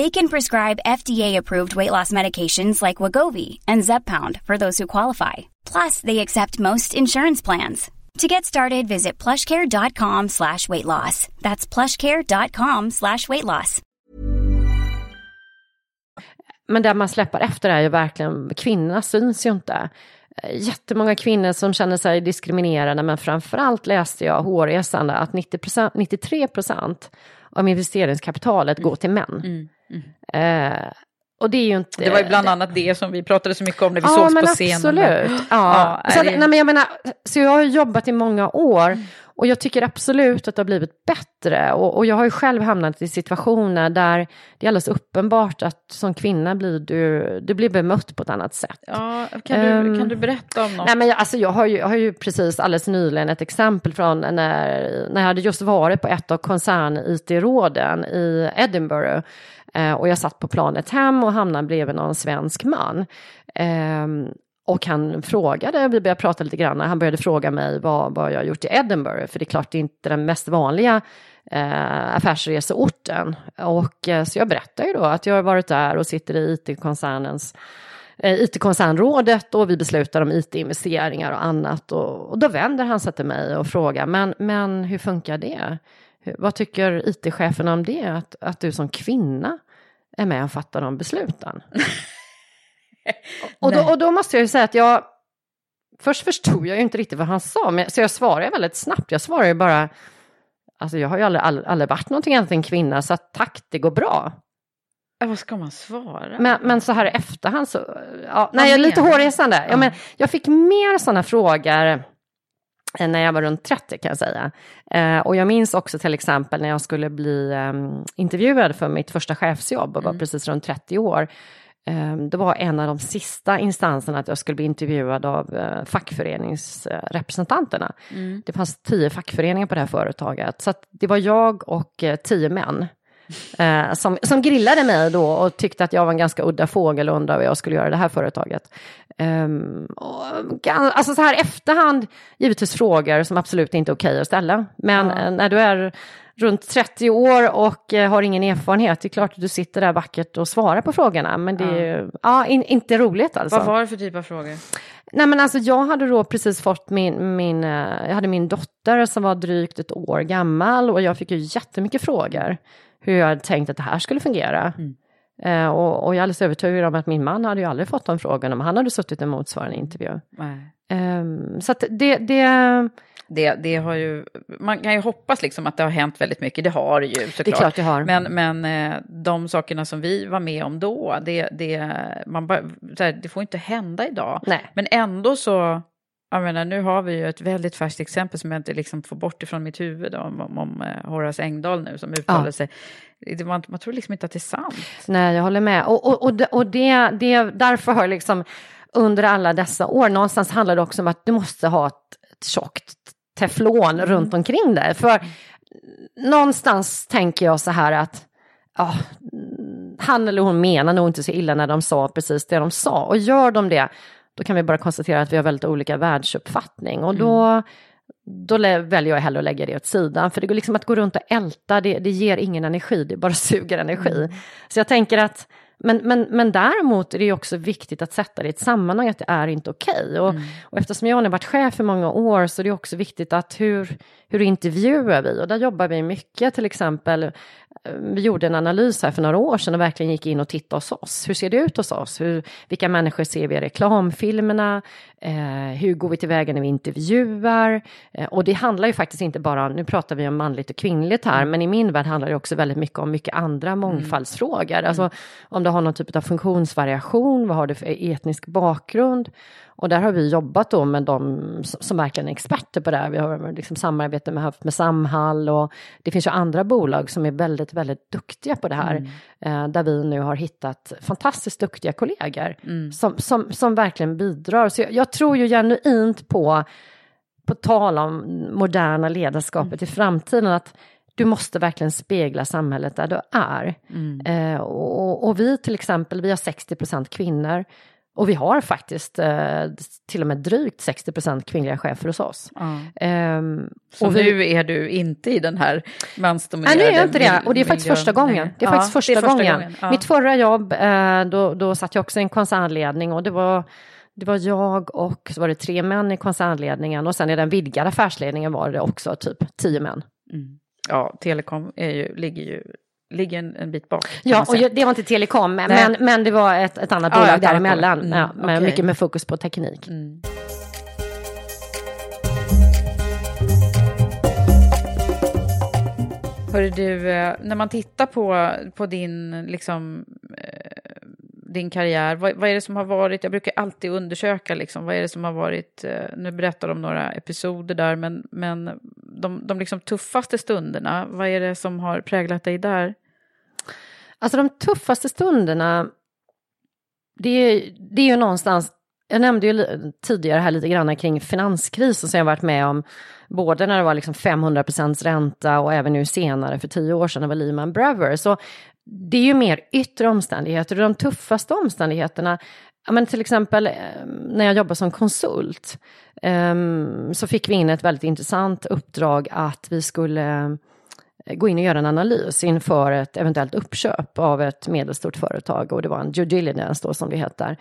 They can prescribe FDA-approved weight loss medications like Wagovi and Zepbound for those who qualify. Plus, they accept most insurance plans. To get started, visit plushcare.com slash weight loss. That's plushcare.com slash weight loss.
Men där man släpper efter är ju verkligen, kvinnorna syns ju inte. Eh, Jättemånga kvinnor som känner sig diskriminerade, men framförallt läste jag hårresande att 90%, 93 procent av investeringskapitalet går till män. Eh, och det är ju inte...
Det var ju bland annat det som vi pratade så mycket om när vi
ja,
sågs
men
på scenen.
Absolut. Ja.
Ja,
så,
det-
nej, men jag menar, så jag har ju jobbat i många år och jag tycker absolut att det har blivit bättre. Och, och jag har ju själv hamnat i situationer där det är alldeles uppenbart att som kvinna blir du, du blir bemött på ett annat sätt.
Ja, kan, du,
Ehm,
kan du berätta om något?
Nej, men jag, alltså, jag, har ju, jag har ju precis alldeles nyligen ett exempel från när, när jag hade just varit på ett av koncern-IT-råden i Edinburgh. Eh, och jag satt på planet hem och hamnade bredvid någon svensk man. Ehm, och han frågade, vi började prata lite grann, han började fråga mig vad, vad jag har gjort i Edinburgh, för det är klart det är inte den mest vanliga eh, affärsreseorten. Och eh, så jag berättade ju då att jag har varit där och sitter i IT-koncernens eh, IT-koncernrådet och vi beslutar om IT-investeringar och annat. Och, och då vänder han sig till mig och frågar, men, men hur funkar det? Hur, vad tycker IT-chefen om det? Att, att du som kvinna är med och fattar de besluten? och, då, och då måste jag ju säga att jag, först förstod jag ju inte riktigt vad han sa, men, så jag svarade väldigt snabbt. Jag svarade ju bara, alltså jag har ju aldrig, aldrig, aldrig varit någonting annat än kvinna, så att tack, det går bra.
Ja, Vad ska man svara?
Men, men så här i efterhand så, ja, nej, jag är lite hårresande. Ja, men jag fick mer sådana frågor eh, när jag var runt 30 kan jag säga. Eh, och jag minns också till exempel när jag skulle bli eh, intervjuad för mitt första chefsjobb och var precis runt 30 år. Eh, det var en av de sista instanserna att jag skulle bli intervjuad av eh, fackföreningsrepresentanterna. Det fanns tio fackföreningar på det här företaget. Så det var jag och eh, tio män eh, som, som grillade mig då och tyckte att jag var en ganska udda fågel och undrade vad jag skulle göra i det här företaget. Ehm, och, alltså så här efterhand, givetvis frågor som absolut inte är okej att ställa. Men eh, när du är runt 30 år och eh, har ingen erfarenhet, det är klart att du sitter där vackert och svarar på frågorna. Men det är ja. in, inte roligt alltså.
Vad var det för typ av frågor?
Nej men alltså jag hade då precis fått min, min, eh, jag hade min dotter som var drygt ett år gammal och jag fick ju jättemycket frågor hur jag hade tänkt att det här skulle fungera. Eh, och, och jag är alldeles övertygad om att min man hade ju aldrig fått de frågorna om han hade suttit i motsvarande intervju.
Nej.
Ehm, så att det, det,
Det, det har ju, man kan ju hoppas liksom att det har hänt väldigt mycket, det har det ju såklart.
det är klart jag har.
Men, men eh, de sakerna som vi var med om då, det, det, man bara, det får inte hända idag.
Nej.
Men ändå så, jag menar, nu har vi ju ett väldigt färskt exempel som jag inte liksom får bort ifrån mitt huvud om, om, om eh, Horace Engdahl nu som uttalade
Ja.
sig. Det, man, man tror liksom inte att det är sant.
Nej, jag håller med. Och, och, och, det, och det, det, därför har liksom under alla dessa år, någonstans handlar det också om att du måste ha ett, tjockt teflon runt omkring dig. För någonstans tänker jag så här att ja, han eller hon menar nog inte så illa när de sa precis det de sa. Och gör de det, då kan vi bara konstatera att vi har väldigt olika världsuppfattning. Och då, då lä- väljer jag hellre att lägga det åt sidan. För det går liksom att gå runt och älta, det, det ger ingen energi, det bara suger energi. Så jag tänker att, men, men, men däremot är det också viktigt att sätta det i ett sammanhang, att det är inte okej. Och, och eftersom jag har varit chef i många år så är det också viktigt att hur, hur intervjuar vi? Och där jobbar vi mycket, till exempel, vi gjorde en analys här för några år sedan och verkligen gick in och tittade hos oss. Hur ser det ut hos oss? Hur, vilka människor ser vi i reklamfilmerna? Eh, hur går vi tillväga när vi intervjuar? Eh, och det handlar ju faktiskt inte bara, nu pratar vi om manligt och kvinnligt här, men i min värld handlar det också väldigt mycket om mycket andra mångfaldsfrågor. Alltså om du har någon typ av funktionsvariation, vad har du för etnisk bakgrund? Och där har vi jobbat då med de som verkligen är experter på det här. Vi har liksom samarbete med, haft med Samhall och det finns ju andra bolag som är väldigt, väldigt duktiga på det här. Eh, där vi nu har hittat fantastiskt duktiga kollegor som, som, som verkligen bidrar. Så jag, jag tror ju genuint på, på tal om moderna ledarskapet i framtiden, att du måste verkligen spegla samhället där du är. Eh, och, och vi till exempel, vi har 60% kvinnor. Och vi har faktiskt eh, till och med drygt 60% kvinnliga chefer hos oss. Ehm,
Så
och vi-
nu är du inte i den här
Nej,
mansdominerade
nu är jag inte det. Och det är faktiskt
miljön
första gången. Det är
Ja,
faktiskt första, gången.
Ja.
Mitt förra jobb, eh, då, då satt jag också i en koncernledning och det var, det var jag och så var det tre män i koncernledningen och sen i den vidgade affärsledningen var det också typ tio män.
ja, telekom är ju, ligger ju ligger en, en bit bak.
Ja, och jag- det var inte Telekom, men,
Nej.
men det var ett, ett annat
Ja,
bolag
annat
däremellan.
Mm,
ja, med,
okej.
Mycket med fokus på teknik.
Hörru du, eh, när man tittar på, på din liksom, eh, din karriär. Vad, vad, är det som har varit, jag brukar alltid undersöka liksom, vad är det som har varit, eh, nu berättar de några episoder där, men, men de, de liksom tuffaste stunderna, vad är det som har präglat dig där?
Alltså de tuffaste stunderna, det, det är ju någonstans jag nämnde ju tidigare här lite grann kring finanskrisen som jag varit med om, både när det var liksom 500 procents ränta och även nu senare för tio år sedan när det var Lehman Brothers. Så det är ju mer yttre omständigheter och de tuffaste omständigheterna, men till exempel eh, när jag jobbar som konsult, Ehm, så fick vi in ett väldigt intressant uppdrag att vi skulle eh, gå in och göra en analys inför ett eventuellt uppköp av ett medelstort företag och det var en due diligence då som det heter.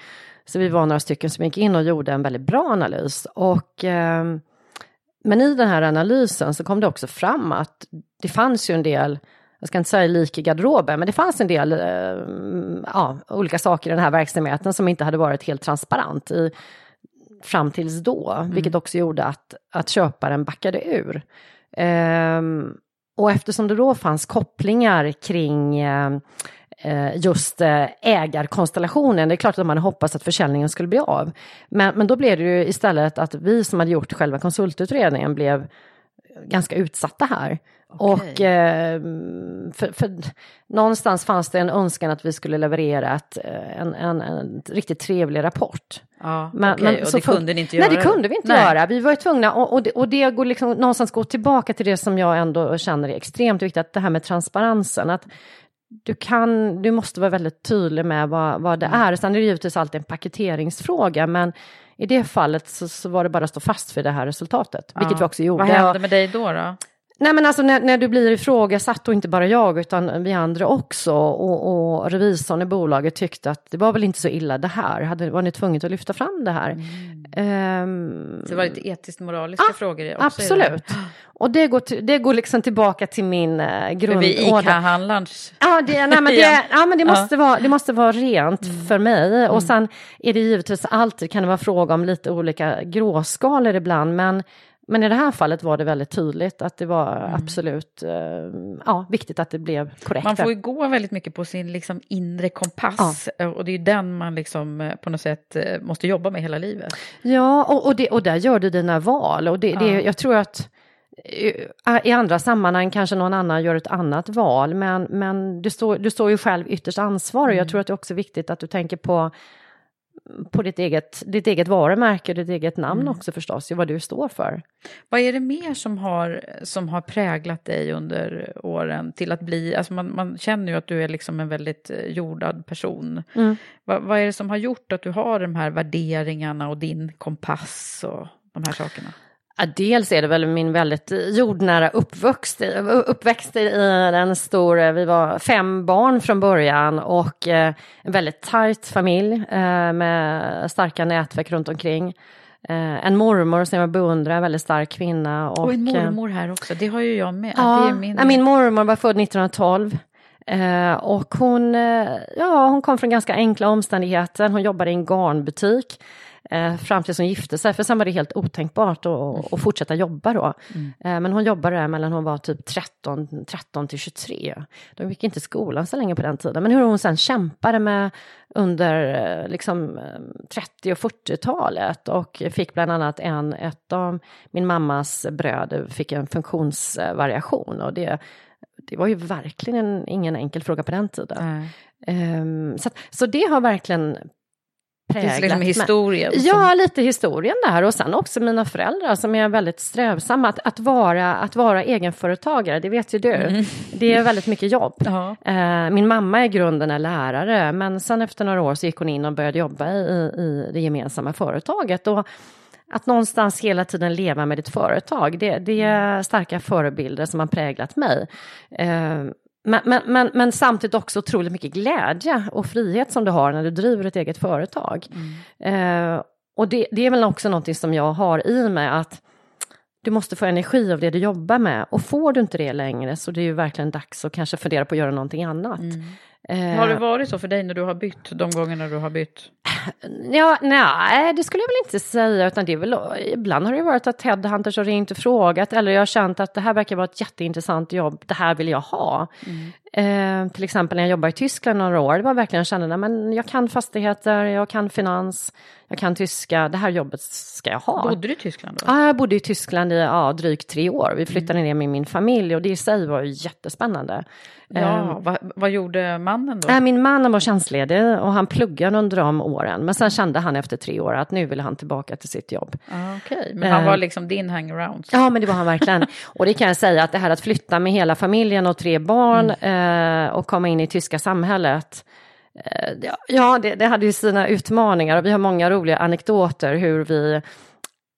Så vi var några stycken som gick in och gjorde en väldigt bra analys. Och, eh, men i den här analysen så kom det också fram att det fanns ju en del, jag ska inte säga lik i garderoben, men det fanns en del eh, ja, olika saker i den här verksamheten som inte hade varit helt transparent i, fram tills då, mm. vilket också gjorde att, att köparen backade ur. Eh, och eftersom det då fanns kopplingar kring eh, Eh, just eh, ägarkonstellationen. Det är klart att man hoppats att försäljningen skulle bli av. Men, men då blev det ju istället att vi som hade gjort själva konsultutredningen blev ganska utsatta här. Okay. Och eh, för, för, någonstans fanns det en önskan att vi skulle leverera ett, en, en, en riktigt trevlig rapport.
Ja, men, okay. men, och det kunde ni inte göra?
Nej, det kunde vi inte nej. göra. Vi var tvungna, och, och, det, och det går liksom någonstans gå tillbaka till det som jag ändå känner är extremt viktigt, att det här med transparensen. Att du, kan, du måste vara väldigt tydlig med vad, vad det mm. är. Sen är det givetvis alltid en paketeringsfråga, men i det fallet så, så var det bara att stå fast för det här resultatet, ja. vilket vi också gjorde.
Vad hände med dig då? då?
Nej men alltså när, när du blir ifrågasatt och inte bara jag utan vi andra också och, och revisorn i bolaget tyckte att det var väl inte så illa det här, hade, var ni tvungna att lyfta fram det här?
Mm. Um, så det var lite etiskt moraliska ah, frågor också?
Absolut. Och det går, till, det går liksom tillbaka till min uh, grund...
Vi ICA-handlarns...
Ja, det, nej, men det, ja, men det, måste, ja. vara, det måste vara rent mm. för mig. Mm. Och sen är det givetvis alltid, kan det vara fråga om lite olika gråskalor ibland, men men i det här fallet var det väldigt tydligt att det var mm. absolut eh, ja, viktigt att det blev korrekt.
Man får ju gå väldigt mycket på sin liksom, inre kompass ja. och det är den man liksom, eh, på något sätt eh, måste jobba med hela livet.
Ja, och, och, det, och där gör du dina val och det, ja. det, jag tror att i andra sammanhang kanske någon annan gör ett annat val, men, men du, står, du står ju själv ytterst ansvarig. Mm. Jag tror att det är också viktigt att du tänker på på ditt eget, ditt eget varumärke, ditt eget namn mm. också förstås, vad du står för.
Vad är det mer som har, som har präglat dig under åren till att bli, alltså man, man känner ju att du är liksom en väldigt eh, jordad person. Mm. Vad, vad är det som har gjort att du har de här värderingarna och din kompass och de här sakerna?
Ja, dels är det väl min väldigt jordnära uppväxt, uppväxt i en stor, vi var fem barn från början och eh, en väldigt tajt familj eh, med starka nätverk runt omkring. Eh, en mormor som jag beundrar, en väldigt stark kvinna.
Och, och en mormor här också, det har ju jag med.
Ja, min... min mormor var född 1912. och hon, ja, hon kom från ganska enkla omständigheter, hon jobbade i en garnbutik eh, fram tills hon gifte sig, för sen var det helt otänkbart att, att fortsätta jobba då. Mm. Eh, men hon jobbade där mellan hon var typ 13, 13 till 23. De gick inte i skolan så länge på den tiden, men hur hon sen kämpade med under eh, liksom 30 och 40-talet och fick bland annat en, ett av min mammas bröder fick en funktionsvariation och det det var ju verkligen ingen enkel fråga på den tiden. Um, så, så det har verkligen
präglat. Det liksom historien?
Ja, lite historien där och sen också mina föräldrar som är väldigt strävsamma. Att, att, vara, att vara egenföretagare, det vet ju du, mm. det är väldigt mycket jobb. Ja. Eh, min mamma i grunden är lärare, men sen efter några år så gick hon in och började jobba i, i det gemensamma företaget. Och, att någonstans hela tiden leva med ditt företag, det, det är starka förebilder som har präglat mig. Eh, men, men, men, men, samtidigt också otroligt mycket glädje och frihet som du har när du driver ett eget företag. Mm. Eh, och det, det, är väl också någonting som jag har i mig att du måste få energi av det du jobbar med och får du inte det längre så det är ju verkligen dags att kanske fundera på att göra någonting annat. Mm. Eh,
Har det varit så för dig när du har bytt, de gångerna du har bytt?
Ja, nej, det skulle jag väl inte säga, utan det är väl, ibland har det varit att headhunters har ringt och frågat, eller jag har känt att det här verkar vara ett jätteintressant jobb, det här vill jag ha. Eh, till exempel när jag jobbade i Tyskland några år, det var verkligen jag kände, men jag kan fastigheter, jag kan finans, jag kan tyska, det här jobbet ska jag ha.
Bodde du i Tyskland då?
Ja, jag bodde i Tyskland i ja, drygt tre år. Vi flyttade ner med min familj och det i sig var ju jättespännande.
Ja,
Eh,
vad, vad gjorde mannen då?
Nej, min man var tjänstledig och han pluggade under de åren. Men sen kände han efter tre år att nu ville han tillbaka till sitt jobb.
Ah, Okej, men han var liksom din hangaround?
Ja, men det var han verkligen. Och det kan jag säga att det här att flytta med hela familjen och tre barn eh, och komma in i tyska samhället. Eh, ja, det, det, hade ju sina utmaningar och vi har många roliga anekdoter hur vi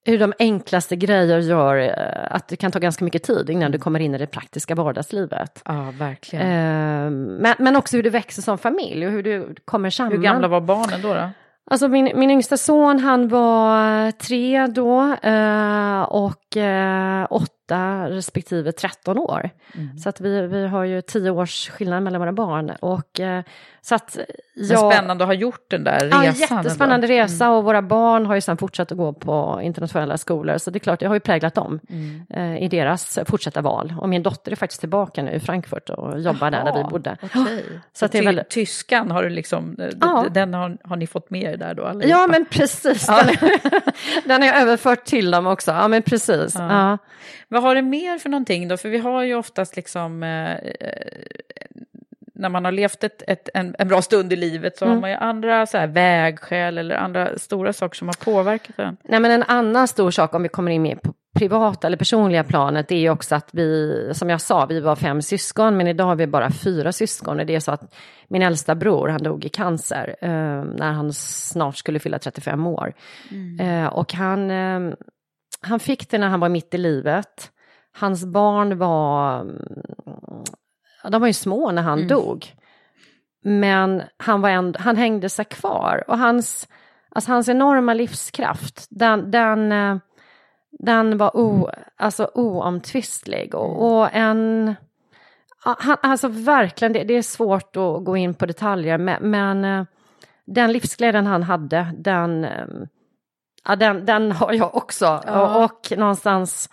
hur de enklaste grejer gör eh, att det kan ta ganska mycket tid innan du kommer in i det praktiska vardagslivet.
Ja, verkligen.
Ehm, men, men också hur du växer som familj och hur du kommer samman.
Hur gamla var barnen då? då?
Alltså min, min yngsta son han var tre då eh, och åtta 8 respektive 13 år.
Mm.
Så att vi, vi har ju 10 års skillnad mellan våra barn. Och, eh, så att jag,
spännande att ha gjort den där resan.
Ja, jättespännande
ändå.
resa och våra barn har ju sedan fortsatt att gå på internationella skolor. Så det är klart, det har ju präglat dem
mm.
eh, i deras fortsatta val. Och min dotter är faktiskt tillbaka nu i Frankfurt och jobbar Aha, där, där vi bodde.
Okay.
Så att det är väl...
Tyskan har du liksom, eh,
ja.
den har, har ni fått med er där då? Allihopa?
Ja, men precis. Ja. Den, är, den är överfört till dem också. Ja, men precis.
Ja. Vad har det mer för någonting då? För vi har ju oftast liksom, eh, när man har levt ett, ett, en, en bra stund i livet så
Mm.
har man ju andra så här, vägskäl eller andra stora saker som har påverkat en.
Nej, men en annan stor sak om vi kommer in mer på privata eller personliga planet är ju också att vi, som jag sa, vi var fem syskon men idag har vi bara fyra syskon och det är så att min äldsta bror han dog i cancer eh, när han snart skulle fylla 35 år. Eh, och han, eh, han fick det när han var mitt i livet. Hans barn var, mm, de var ju små när han dog. Men han, var ändå, han hängde sig kvar och hans, alltså hans enorma livskraft, den, den, eh, den var o, alltså oomtvistlig. Och, och en, han, alltså verkligen, det, det är svårt att gå in på detaljer, men, men eh, den livsglädjen han hade, den, eh, ja, den, den har jag också.
Ja.
Och, och någonstans,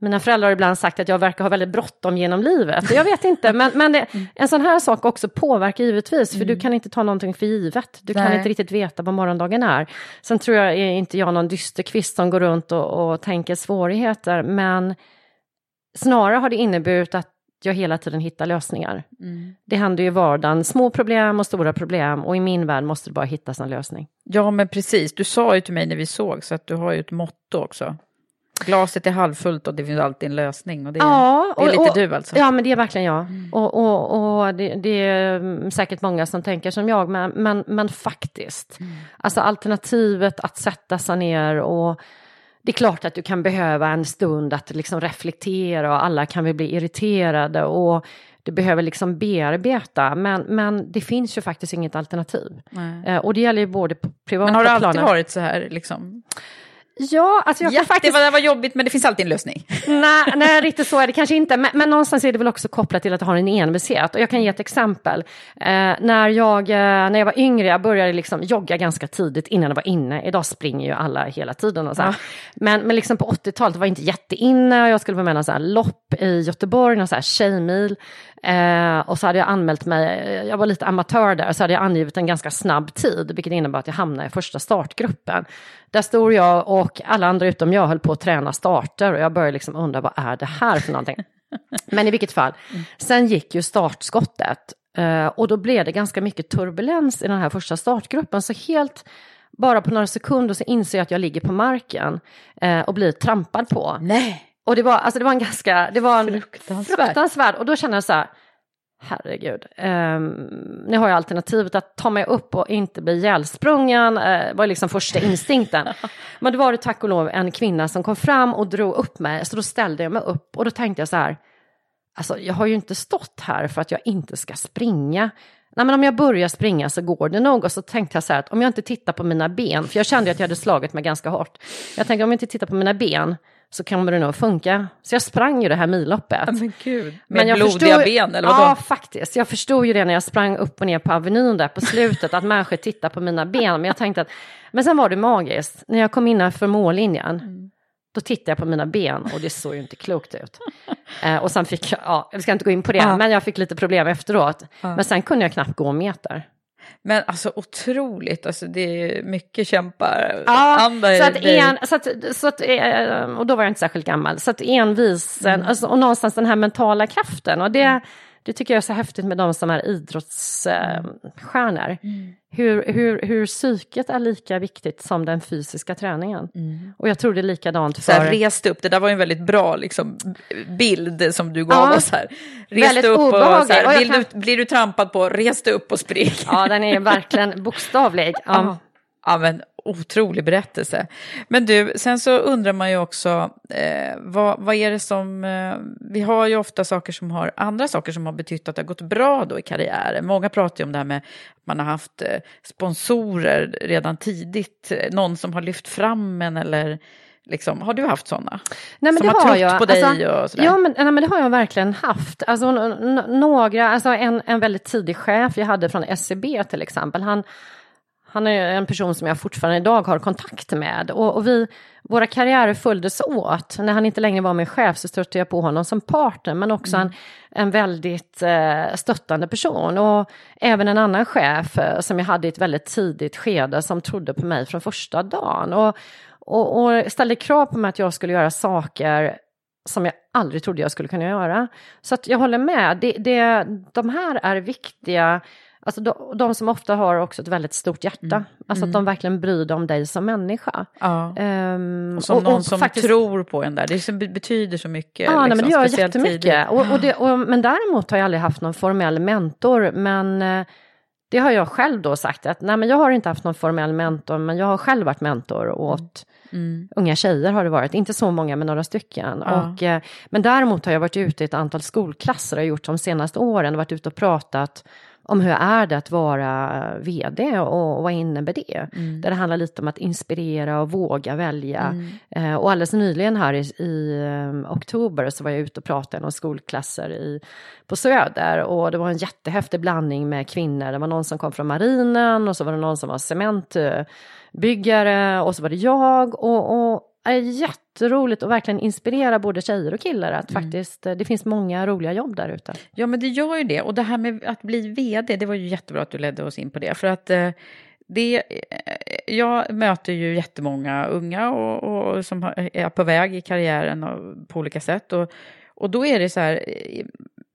mina föräldrar har ibland sagt att jag verkar ha väldigt bråttom genom livet. Jag vet inte, men, men det, en sån här sak också påverkar givetvis, för du kan inte ta någonting för givet. Du kan
Nej.
inte riktigt veta vad morgondagen är. Sen tror jag är inte jag någon dysterkvist som går runt och, och tänker svårigheter, men snarare har det inneburit att jag hela tiden hittar lösningar. Det händer ju i vardagen, små problem och stora problem, och i min värld måste det bara hittas en lösning.
Ja, men precis. Du sa ju till mig när vi såg så att du har ju ett motto också. Glaset är halvfullt och det finns alltid en lösning. Och det,
Ja,
det är
och-
lite
och-
du alltså.
Ja, men det är verkligen jag. Och, och, och det, det är mm, säkert många som tänker som jag, men, men, men faktiskt. Alltså alternativet att sätta sig ner och det är klart att du kan behöva en stund att liksom reflektera och alla kan vi bli irriterade och du behöver liksom bearbeta, men, men det finns ju faktiskt inget alternativ.
Nej.
Eh, och det gäller ju både på privata
Men har det alltid varit så här liksom?
Ja, alltså jag kan
Ja,
faktiskt...
det, var, jobbigt men det finns alltid en lösning.
Nej, nej, riktigt så är det kanske inte. Men, men någonstans är det väl också kopplat till att ha en envishet. Och jag kan ge ett exempel. Eh, när, jag, eh, när jag var yngre, jag började liksom jogga ganska tidigt innan jag var inne. Idag springer ju alla hela tiden. Och så här. Men, men liksom på 80-talet var jag inte jätteinne. Och jag skulle vara med i lopp i Göteborg, någon så här tjejmil. Eh, och så hade jag anmält mig, jag var lite amatör där, så hade jag angivit en ganska snabb tid, vilket innebar att jag hamnade i första startgruppen. Där stod jag och alla andra utom jag höll på att träna starter och jag började liksom undra vad är det här för någonting. Men i vilket fall, sen gick ju startskottet eh, och då blev det ganska mycket turbulens i den här första startgruppen. Så helt bara på några sekunder så inser jag att jag ligger på marken eh, och blir trampad på.
Nej.
Och det var, alltså det var en ganska, det var en
Fruktansvärt.
fruktansvärd, och då kände jag så här, herregud, um, nu har jag alternativet att ta mig upp och inte bli ihjälsprungen, uh, var liksom första instinkten. Men då var det tack och lov en kvinna som kom fram och drog upp mig, så då ställde jag mig upp och då tänkte jag så här, alltså jag har ju inte stått här för att jag inte ska springa. Nej men om jag börjar springa så går det nog. Och så tänkte jag så här att om jag inte tittar på mina ben, för jag kände att jag hade slagit mig ganska hårt. Jag tänkte om jag inte tittar på mina ben så kommer det nog funka. Så jag sprang ju det här milloppet.
Men gud, med
Men jag
blodiga
förstod-
ben eller vadå?
Ja, faktiskt. Jag förstod ju det när jag sprang upp och ner på Avenyn där på slutet, att människor tittar på mina ben. Men jag tänkte att, men sen var det magiskt. När jag kom innanför mållinjen,
Mm.
då tittade jag på mina ben och det såg ju inte klokt ut. Eh, och sen fick jag, ja, jag ska inte gå in på det,
Ja.
men jag fick lite problem efteråt.
Ja.
Men sen kunde jag knappt gå en meter.
Men alltså otroligt, alltså det är mycket kämpar.
Ja,
Anda i
så att en, så att, så att, eh, och då var jag inte särskilt gammal, så att envisen,
Mm.
alltså, och någonstans den här mentala kraften, och det, det tycker jag är så häftigt med de som är idrottsstjärnor.
Mm.
Hur, hur, hur psyket är lika viktigt som den fysiska träningen. Och jag tror det är likadant
Mm. Så
för...
här, rest upp, det där var ju en väldigt bra liksom, bild som du gav
Ja,
oss här. Rest upp och, så.
Och
här, vill
kan-
du, blir du trampad på, res upp och spring.
Ja, den är verkligen bokstavlig. Ja.
Ja, men otrolig berättelse. Men du, sen så undrar man ju också, eh, vad, vad är det som... Eh, vi har ju ofta saker som har, andra saker som har betytt att det har gått bra då i karriären. Många pratar ju om det här med att man har haft eh, sponsorer redan tidigt, någon som har lyft fram en eller... Liksom, har du haft sådana?
Nej, men
som
det
har
har
trott
jag.
på dig
Alltså,
och sådär?
Ja, men, nej, men det har jag verkligen haft. Alltså, några, alltså en, en väldigt tidig chef jag hade från SCB till exempel, han, han är en person som jag fortfarande idag har kontakt med. Och, och vi, våra karriärer följdes åt. När han inte längre var min chef så stötte jag på honom som partner, men också en, en väldigt eh, stöttande person. Och även en annan chef eh, som jag hade i ett väldigt tidigt skede som trodde på mig från första dagen. Och, och, och ställde krav på mig att jag skulle göra saker som jag aldrig trodde jag skulle kunna göra. Så att jag håller med, det, det, de här är viktiga, alltså de, de som ofta har också ett väldigt stort hjärta, alltså att de verkligen bryr sig om dig som människa.
Ja.
Ehm,
Och som
och-
någon
och
som
faktiskt-
tror på en där. Det som be- betyder så mycket.
Ja, nej, men det
liksom,
gör jättemycket.
tidigt.
Och, och det, och, men däremot har jag aldrig haft någon formell mentor, men eh, det har jag själv då sagt att nej, men jag har inte haft någon formell mentor, men jag har själv varit mentor åt
Mm.
unga tjejer har det varit, inte så många men några stycken.
Ja.
Och, eh, men däremot har jag varit ute i ett antal skolklasser och gjort de senaste åren, varit ute och pratat om hur är det att vara vd och, och vad innebär det?
Mm.
Där det handlar lite om att inspirera och våga välja.
Mm.
Eh, och alldeles nyligen här i, i eh, oktober så var jag ute och pratade några skolklasser i, på Söder och det var en jättehäftig blandning med kvinnor. Det var någon som kom från marinen och så var det någon som var cementbyggare och så var det jag och, och är jätteroligt och verkligen inspirera både tjejer och killar att faktiskt eh, det finns många roliga jobb där ute.
Ja, men det gör ju det. Och det här med att bli vd, det var ju jättebra att du ledde oss in på det. För att eh, det, eh, jag möter ju jättemånga unga och, och som är på väg i karriären och, på olika sätt. Och, och då är det så här,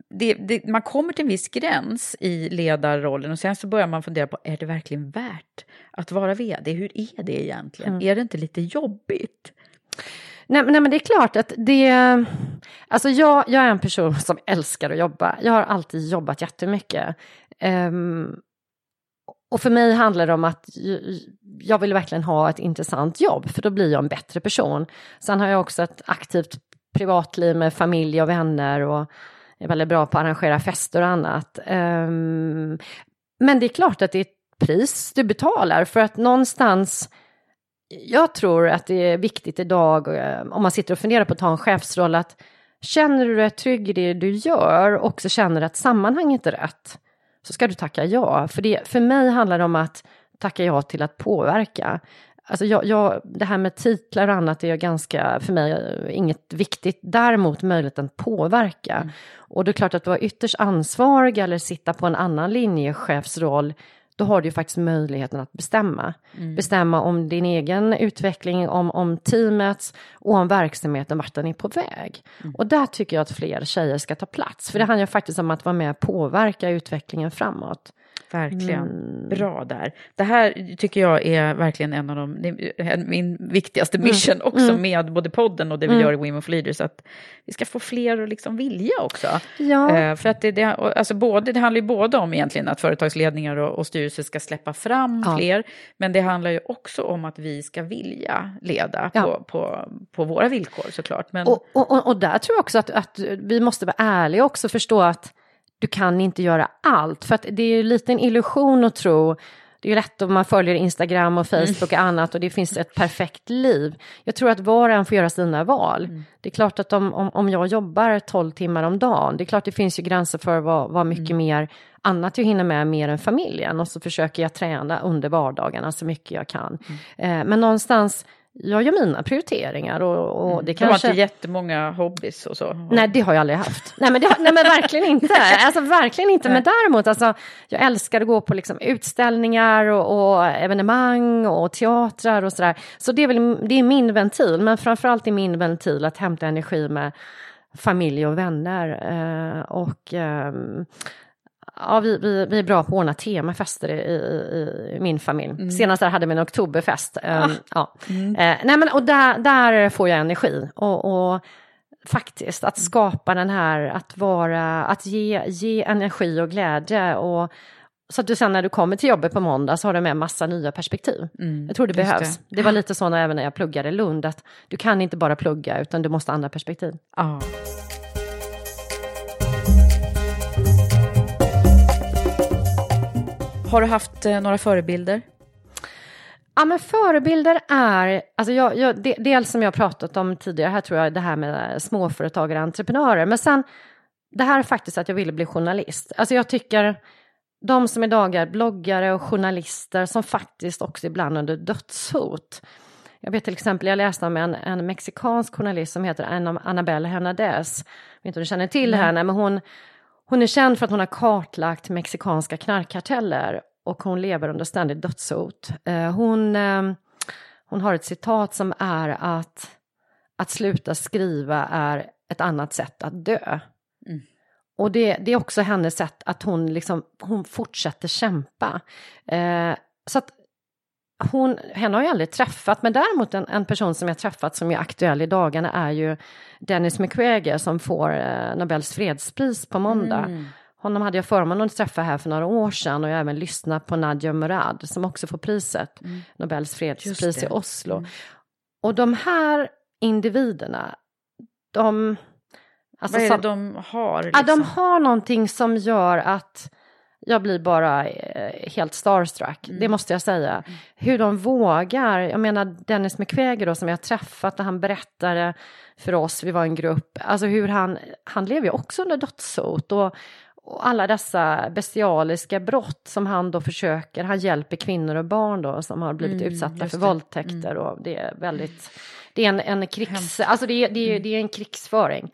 det, det, man kommer till en viss gräns i ledarrollen och sen så börjar man fundera på, är det verkligen värt att vara vd? Hur är det egentligen? Är det inte lite jobbigt?
Nej, men- nej men det är klart att det... Alltså jag, jag är en person som älskar att jobba. Jag har alltid jobbat jättemycket. Um, och för mig handlar det om att jag vill verkligen ha ett intressant jobb, för då blir jag en bättre person. Sen har jag också ett aktivt privatliv med familj och vänner och är väldigt bra på att arrangera fester och annat. Um, men det är klart att det är ett pris du betalar för att någonstans jag tror att det är viktigt idag, eh, om man sitter och funderar på att ta en chefsroll, att känner du dig trygg i det du gör och också känner att sammanhanget är rätt, så ska du tacka ja. För, det, för mig handlar det om att tacka ja till att påverka. Alltså jag, jag, det här med titlar och annat är ganska, för mig, eh, inget viktigt. Däremot möjligheten att påverka. Och det är klart att du var ytterst ansvarig eller sitta på en annan linjechefsroll, då har du ju faktiskt möjligheten att bestämma. Bestämma om din egen utveckling, om, om teamets och om verksamheten, vart den är på väg. Och där tycker jag att fler tjejer ska ta plats, för det handlar ju faktiskt om att vara med och påverka utvecklingen framåt.
Verkligen. Bra där. Det här tycker jag är verkligen en av de, min viktigaste mission också med både podden och det vi gör i Women for Leaders. Att vi ska få fler att liksom vilja också.
Ja.
Eh, för att det, det, alltså både, det handlar ju både om egentligen att företagsledningar och, och styrelser ska släppa fram
Ja.
fler. Men det handlar ju också om att vi ska vilja leda
Ja.
på, på, på våra villkor såklart. Men,
Och, och, och- och där tror jag också att, att vi måste vara ärliga och också förstå att du kan inte göra allt. För att det är ju lite en illusion att tro, det är lätt om man följer Instagram och Facebook och annat och det finns ett perfekt liv. Jag tror att var och en får göra sina val. Det är klart att om, om, om jag jobbar 12 timmar om dagen, det är klart det finns ju gränser för vad, vad mycket mer annat jag hinner med mer än familjen och så försöker jag träna under vardagarna så mycket jag kan. Eh, men någonstans, jag gör mina prioriteringar och, och det
Du har
kanske...
inte jättemånga hobbys och så?
Nej, det har jag aldrig haft. Nej, men, det nej, men verkligen inte. Alltså, verkligen inte. Men däremot, alltså, jag älskar att gå på liksom, utställningar och, och evenemang och teatrar och sådär. Så det är, väl, det är min ventil, men framförallt är min ventil att hämta energi med familj och vänner. Eh, och ehm, Ja, vi, vi, vi är bra på att ordna temafester i, i, i min familj. Senast där hade vi en oktoberfest. Um, ja. Eh, nej men, och där, där får jag energi. Och, och faktiskt att skapa den här, att vara, att ge, ge energi och glädje. Och, så att du sen när du kommer till jobbet på måndag så har du med massa nya perspektiv. jag tror det behövs. Det. var lite så även när jag pluggade i Lund, att du kan inte bara plugga utan du måste ha andra perspektiv.
Ja. Har du haft eh, några förebilder?
Ja, men förebilder är, alltså jag, jag, dels som jag pratat om tidigare, här tror jag det här med småföretagare och entreprenörer, men sen det här är faktiskt att jag ville bli journalist. Alltså jag tycker de som idag är bloggare och journalister som faktiskt också ibland under dödshot. Jag vet till exempel, jag läste om en, en mexikansk journalist som heter Anna- Annabelle Hernandez. Jag vet inte om du känner till henne, men hon, hon är känd för att hon har kartlagt mexikanska knarkkarteller och hon lever under ständigt dödshot. Eh, hon, eh, hon har ett citat som är att att sluta skriva är ett annat sätt att dö. Och det, det är också hennes sätt att hon, liksom, hon fortsätter kämpa. Eh, så att hon, henne har jag aldrig träffat, men däremot en, en person som jag träffat som är aktuell i dagarna är ju Dennis Mukwege som får eh, Nobels fredspris på måndag. Honom hade jag förmånen att träffa här för några år sedan och jag även lyssnat på Nadia Murad som också får priset, Nobels fredspris i Oslo. Och de här individerna, de... alltså
Vad är det
som-
de har?
Ja,
Liksom?
de har någonting som gör att jag blir bara eh, helt starstruck, det måste jag säga. Hur de vågar, jag menar Dennis Mukwege då som jag träffat och han berättade för oss, vi var en grupp, alltså hur han, han lever ju också under dödshot och, och alla dessa bestialiska brott som han då försöker, han hjälper kvinnor och barn då som har blivit utsatta för våldtäkter och det är väldigt, det är en, en krigs, alltså det är, det, är, det är en krigsföring.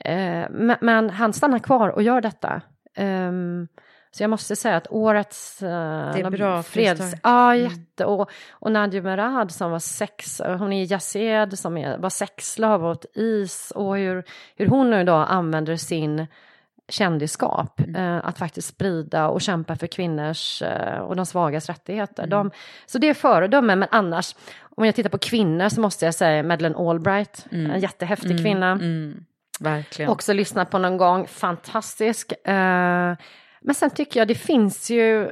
Eh, men, men han stannar kvar och gör detta. Ehm, så jag måste säga att årets uh,
är bra
freds... Ja, jätte. Och, och Nadia Merad som var sex, hon är Yazid som är, var sexslav åt is och hur, hur hon nu då använder sin kändisskap eh, att faktiskt sprida och kämpa för kvinnors eh, och de svagas rättigheter. De, så det är föredöme, men annars, om jag tittar på kvinnor så måste jag säga Madeleine Albright, en jättehäftig kvinna.
Mm, verkligen.
Också lyssnat på någon gång, fantastisk. Eh, men sen tycker jag det finns ju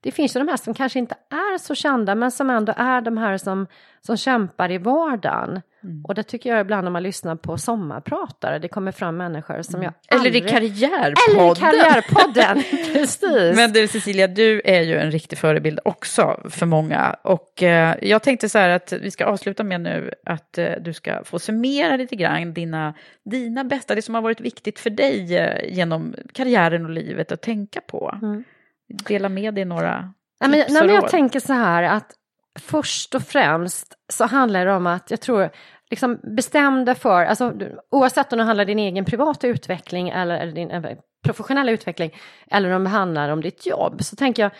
det finns ju de här som kanske inte är så kända men som ändå är de här som, som kämpar i vardagen. Och det tycker jag ibland när man lyssnar på sommarpratare, det kommer fram människor som jag
Eller i
aldrig...
Karriärpodden.
Eller i Karriärpodden, precis.
Men du Cecilia, du är ju en riktig förebild också för många. Och eh, jag tänkte så här att vi ska avsluta med nu att eh, du ska få summera lite grann dina, dina bästa, det som har varit viktigt för dig eh, genom karriären och livet att tänka på. Dela med dig några
Nej, men,
tips
nej,
och
men jag
råd.
tänker så här att först och främst så handlar det om att jag tror liksom bestäm för, alltså, oavsett om det handlar om din egen privata utveckling eller din eh, professionella utveckling eller om det handlar om ditt jobb så tänker jag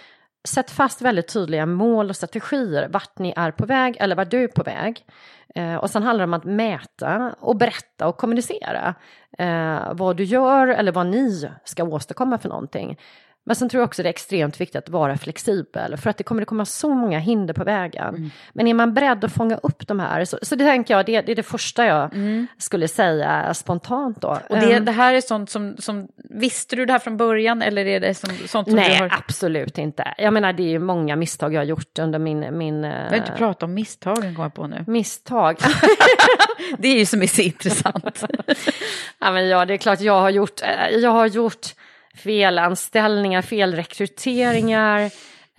sätt fast väldigt tydliga mål och strategier vart ni är på väg eller vart du är på väg. Eh, och sen handlar det om att mäta och berätta och kommunicera eh, vad du gör eller vad ni ska åstadkomma för någonting. Men sen tror jag också det är extremt viktigt att vara flexibel för att det kommer att komma så många hinder på vägen. Men är man beredd att fånga upp de här, så, så det tänker jag, det, det är det första jag skulle säga spontant då.
Och det,
Ehm,
det här är sånt som, som, visste du det här från början eller är det som, sånt som
Nej,
du har...
absolut inte. Jag menar, det är ju många misstag jag har gjort under min... min
Jag vill inte prata om misstagen kommer jag på nu.
misstag.
Det är ju som är så intressant.
ja, men ja, det är klart jag har gjort, eh, jag har gjort felanställningar, felrekryteringar.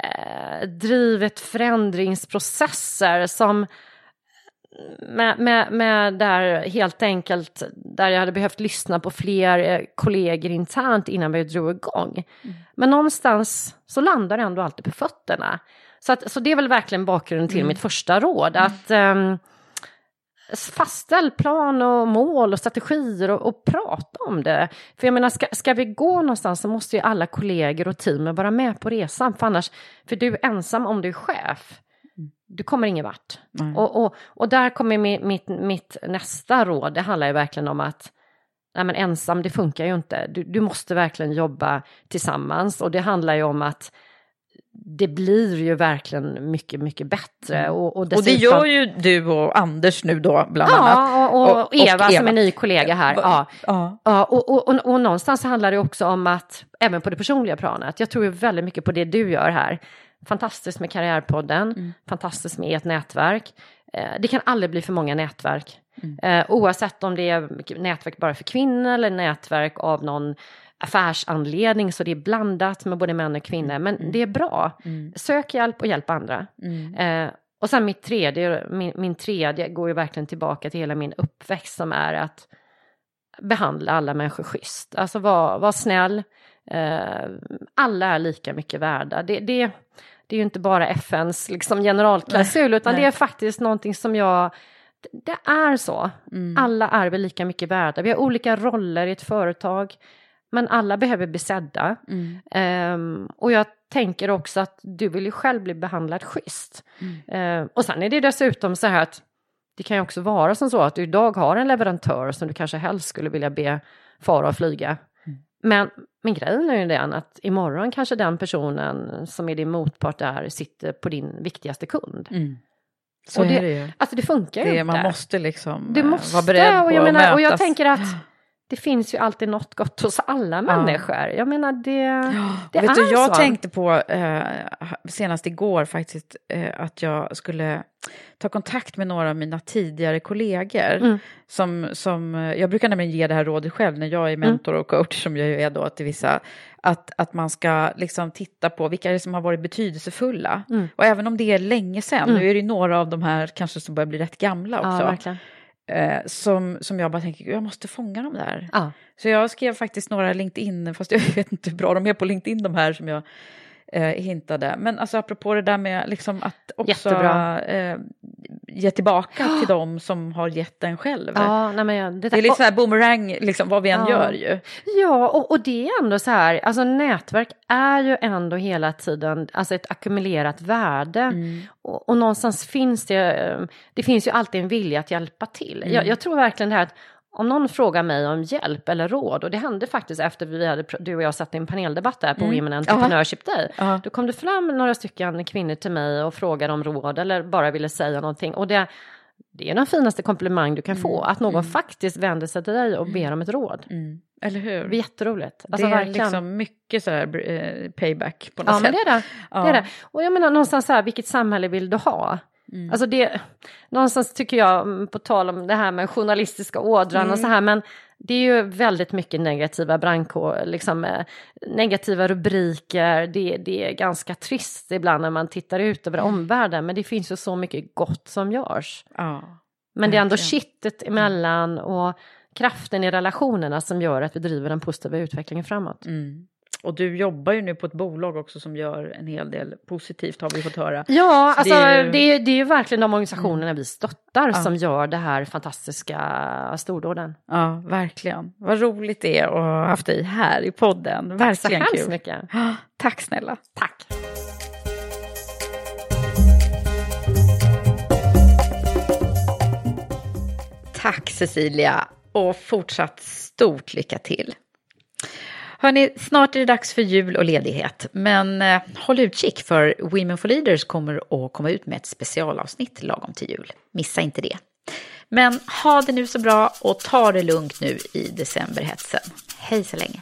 eh, drivit förändringsprocesser som med, med, med där helt enkelt där jag hade behövt lyssna på fler eh, kollegor internt innan vi drog igång. Mm. Men någonstans så landar det ändå alltid på fötterna. Så, att, så det är väl verkligen bakgrunden till mm. mitt första råd. Att um, fastställ plan och mål och strategier och, och, prata om det. För jag menar, ska, ska vi gå någonstans så måste ju alla kollegor och teamet vara med på resan. För annars, för du är ensam om du är chef du kommer ingen vart. Mm. Och, och, och där kommer mitt, mitt, mitt, nästa råd, det handlar ju verkligen om att nej men ensam, det funkar ju inte. Du, du måste verkligen jobba tillsammans och det handlar ju om att det blir ju verkligen mycket, mycket bättre. Mm. Och, och,
dessutom... och, det gör ju du och Anders nu då bland
ja,
annat.
Ja, och, och, och, Eva, som är ny kollega här. Ja. Ja. ja och, och, och, och någonstans handlar det också om att, även på det personliga planet, jag tror ju väldigt mycket på det du gör här fantastiskt med Karriärpodden, mm. fantastiskt med ert nätverk. Eh, det kan aldrig bli för många nätverk. Mm. Eh, oavsett om det är nätverk bara för kvinnor eller nätverk av någon affärsanledning så det är blandat med både män och kvinnor. Men mm. det är bra. Mm. Sök hjälp och hjälp andra. Mm. Eh, och sen mitt tredje, min, min tredje går ju verkligen tillbaka till hela min uppväxt som är att behandla alla människor schysst. Alltså var, var snäll. Eh, alla är lika mycket värda. Det, det, det är ju inte bara FNs liksom, generalklausul utan nej. det är faktiskt någonting som jag det är så. Mm. Alla är väl lika mycket värda. Vi har olika roller i ett företag. Men alla behöver bli sedda. Mm. Um, och jag tänker också att du vill ju själv bli behandlad schysst. Mm. Uh, och sen är det dessutom så här att det kan ju också vara som så att du idag har en leverantör som du kanske helst skulle vilja be fara och flyga. Mm. Men men grejen är ju den att imorgon kanske den personen som är din motpart där sitter på din viktigaste kund. Mm.
Så och det, det.
Alltså det funkar ju inte.
Man måste liksom
du måste, vara beredd på och jag menar, att mötas. Och jag tänker att det finns ju alltid något gott hos alla människor. Ja. Jag menar det, det
vet
är
du, Jag
så.
tänkte på eh, senast igår faktiskt eh, att jag skulle ta kontakt med några av mina tidigare kollegor. Mm. Som, som, eh, jag brukar nämligen ge det här rådet själv när jag är mm. mentor och coach som jag ju är då till vissa. Att, att man ska liksom titta på vilka är det som har varit betydelsefulla. Mm. Och även om det är länge sedan, mm. nu är det några av de här kanske som börjar bli rätt gamla också. Ja, Eh, som, som jag bara tänker, jag måste fånga dem där. Ah. Så jag skrev faktiskt några LinkedIn, fast jag vet inte hur bra de är på LinkedIn de här som jag eh, hintade. Men alltså apropå det där med liksom att också eh, ge tillbaka till dem som har gett en själv.
Ja, nej men jag, det,
det, är lite så här boomerang, liksom, vad vi än ja. gör ju.
Ja, och, och det är ändå så här, alltså nätverk är ju ändå hela tiden alltså ett ackumulerat värde. Mm. Och, och, någonstans finns det, det finns ju alltid en vilja att hjälpa till. Mm. Jag, jag tror verkligen det här att om någon frågar mig om hjälp eller råd, och det hände faktiskt efter vi hade, du och jag satt i en paneldebatt där på mm. Women Entrepreneurship Day, Aha. då kom det fram några stycken kvinnor till mig och frågade om råd eller bara ville säga någonting. Och det, det är den finaste komplimang du kan mm. få, att någon mm. faktiskt vänder sig till dig och ber om ett råd.
Mm. Eller hur?
Det är jätteroligt.
Alltså, det är verkligen. liksom mycket så här, eh, payback på något
ja,
sätt.
Men det är det. Ja. det är det. Och jag menar någonstans så här, vilket samhälle vill du ha? Mm. Alltså det, någonstans tycker jag, mm, på tal om det här med journalistiska ådran mm. och så här, men det är ju väldigt mycket negativa brandkår, liksom eh, negativa rubriker, det, det är ganska trist ibland när man tittar ut över mm. omvärlden, men det finns ju så mycket gott som görs.
Ja,
men det är ändå kittet emellan och kraften i relationerna som gör att vi driver den positiva utvecklingen framåt.
Mm. Och du jobbar ju nu på ett bolag också som gör en hel del positivt har vi fått höra.
Ja, Så alltså det är, ju... det, är, det är ju verkligen de organisationerna mm. vi stöttar ja. som gör det här fantastiska stordåden.
Ja, verkligen. Vad roligt det är att ha haft dig här i podden. Tack verkligen
så hemskt mycket.
Tack snälla.
Tack.
Tack Cecilia och fortsatt stort lycka till. Hörni, snart är det dags för jul och ledighet. Men eh, håll utkik för Women for Leaders kommer att komma ut med ett specialavsnitt lagom till jul. Missa inte det. Men ha det nu så bra och ta det lugnt nu i decemberhetsen. Hej så länge!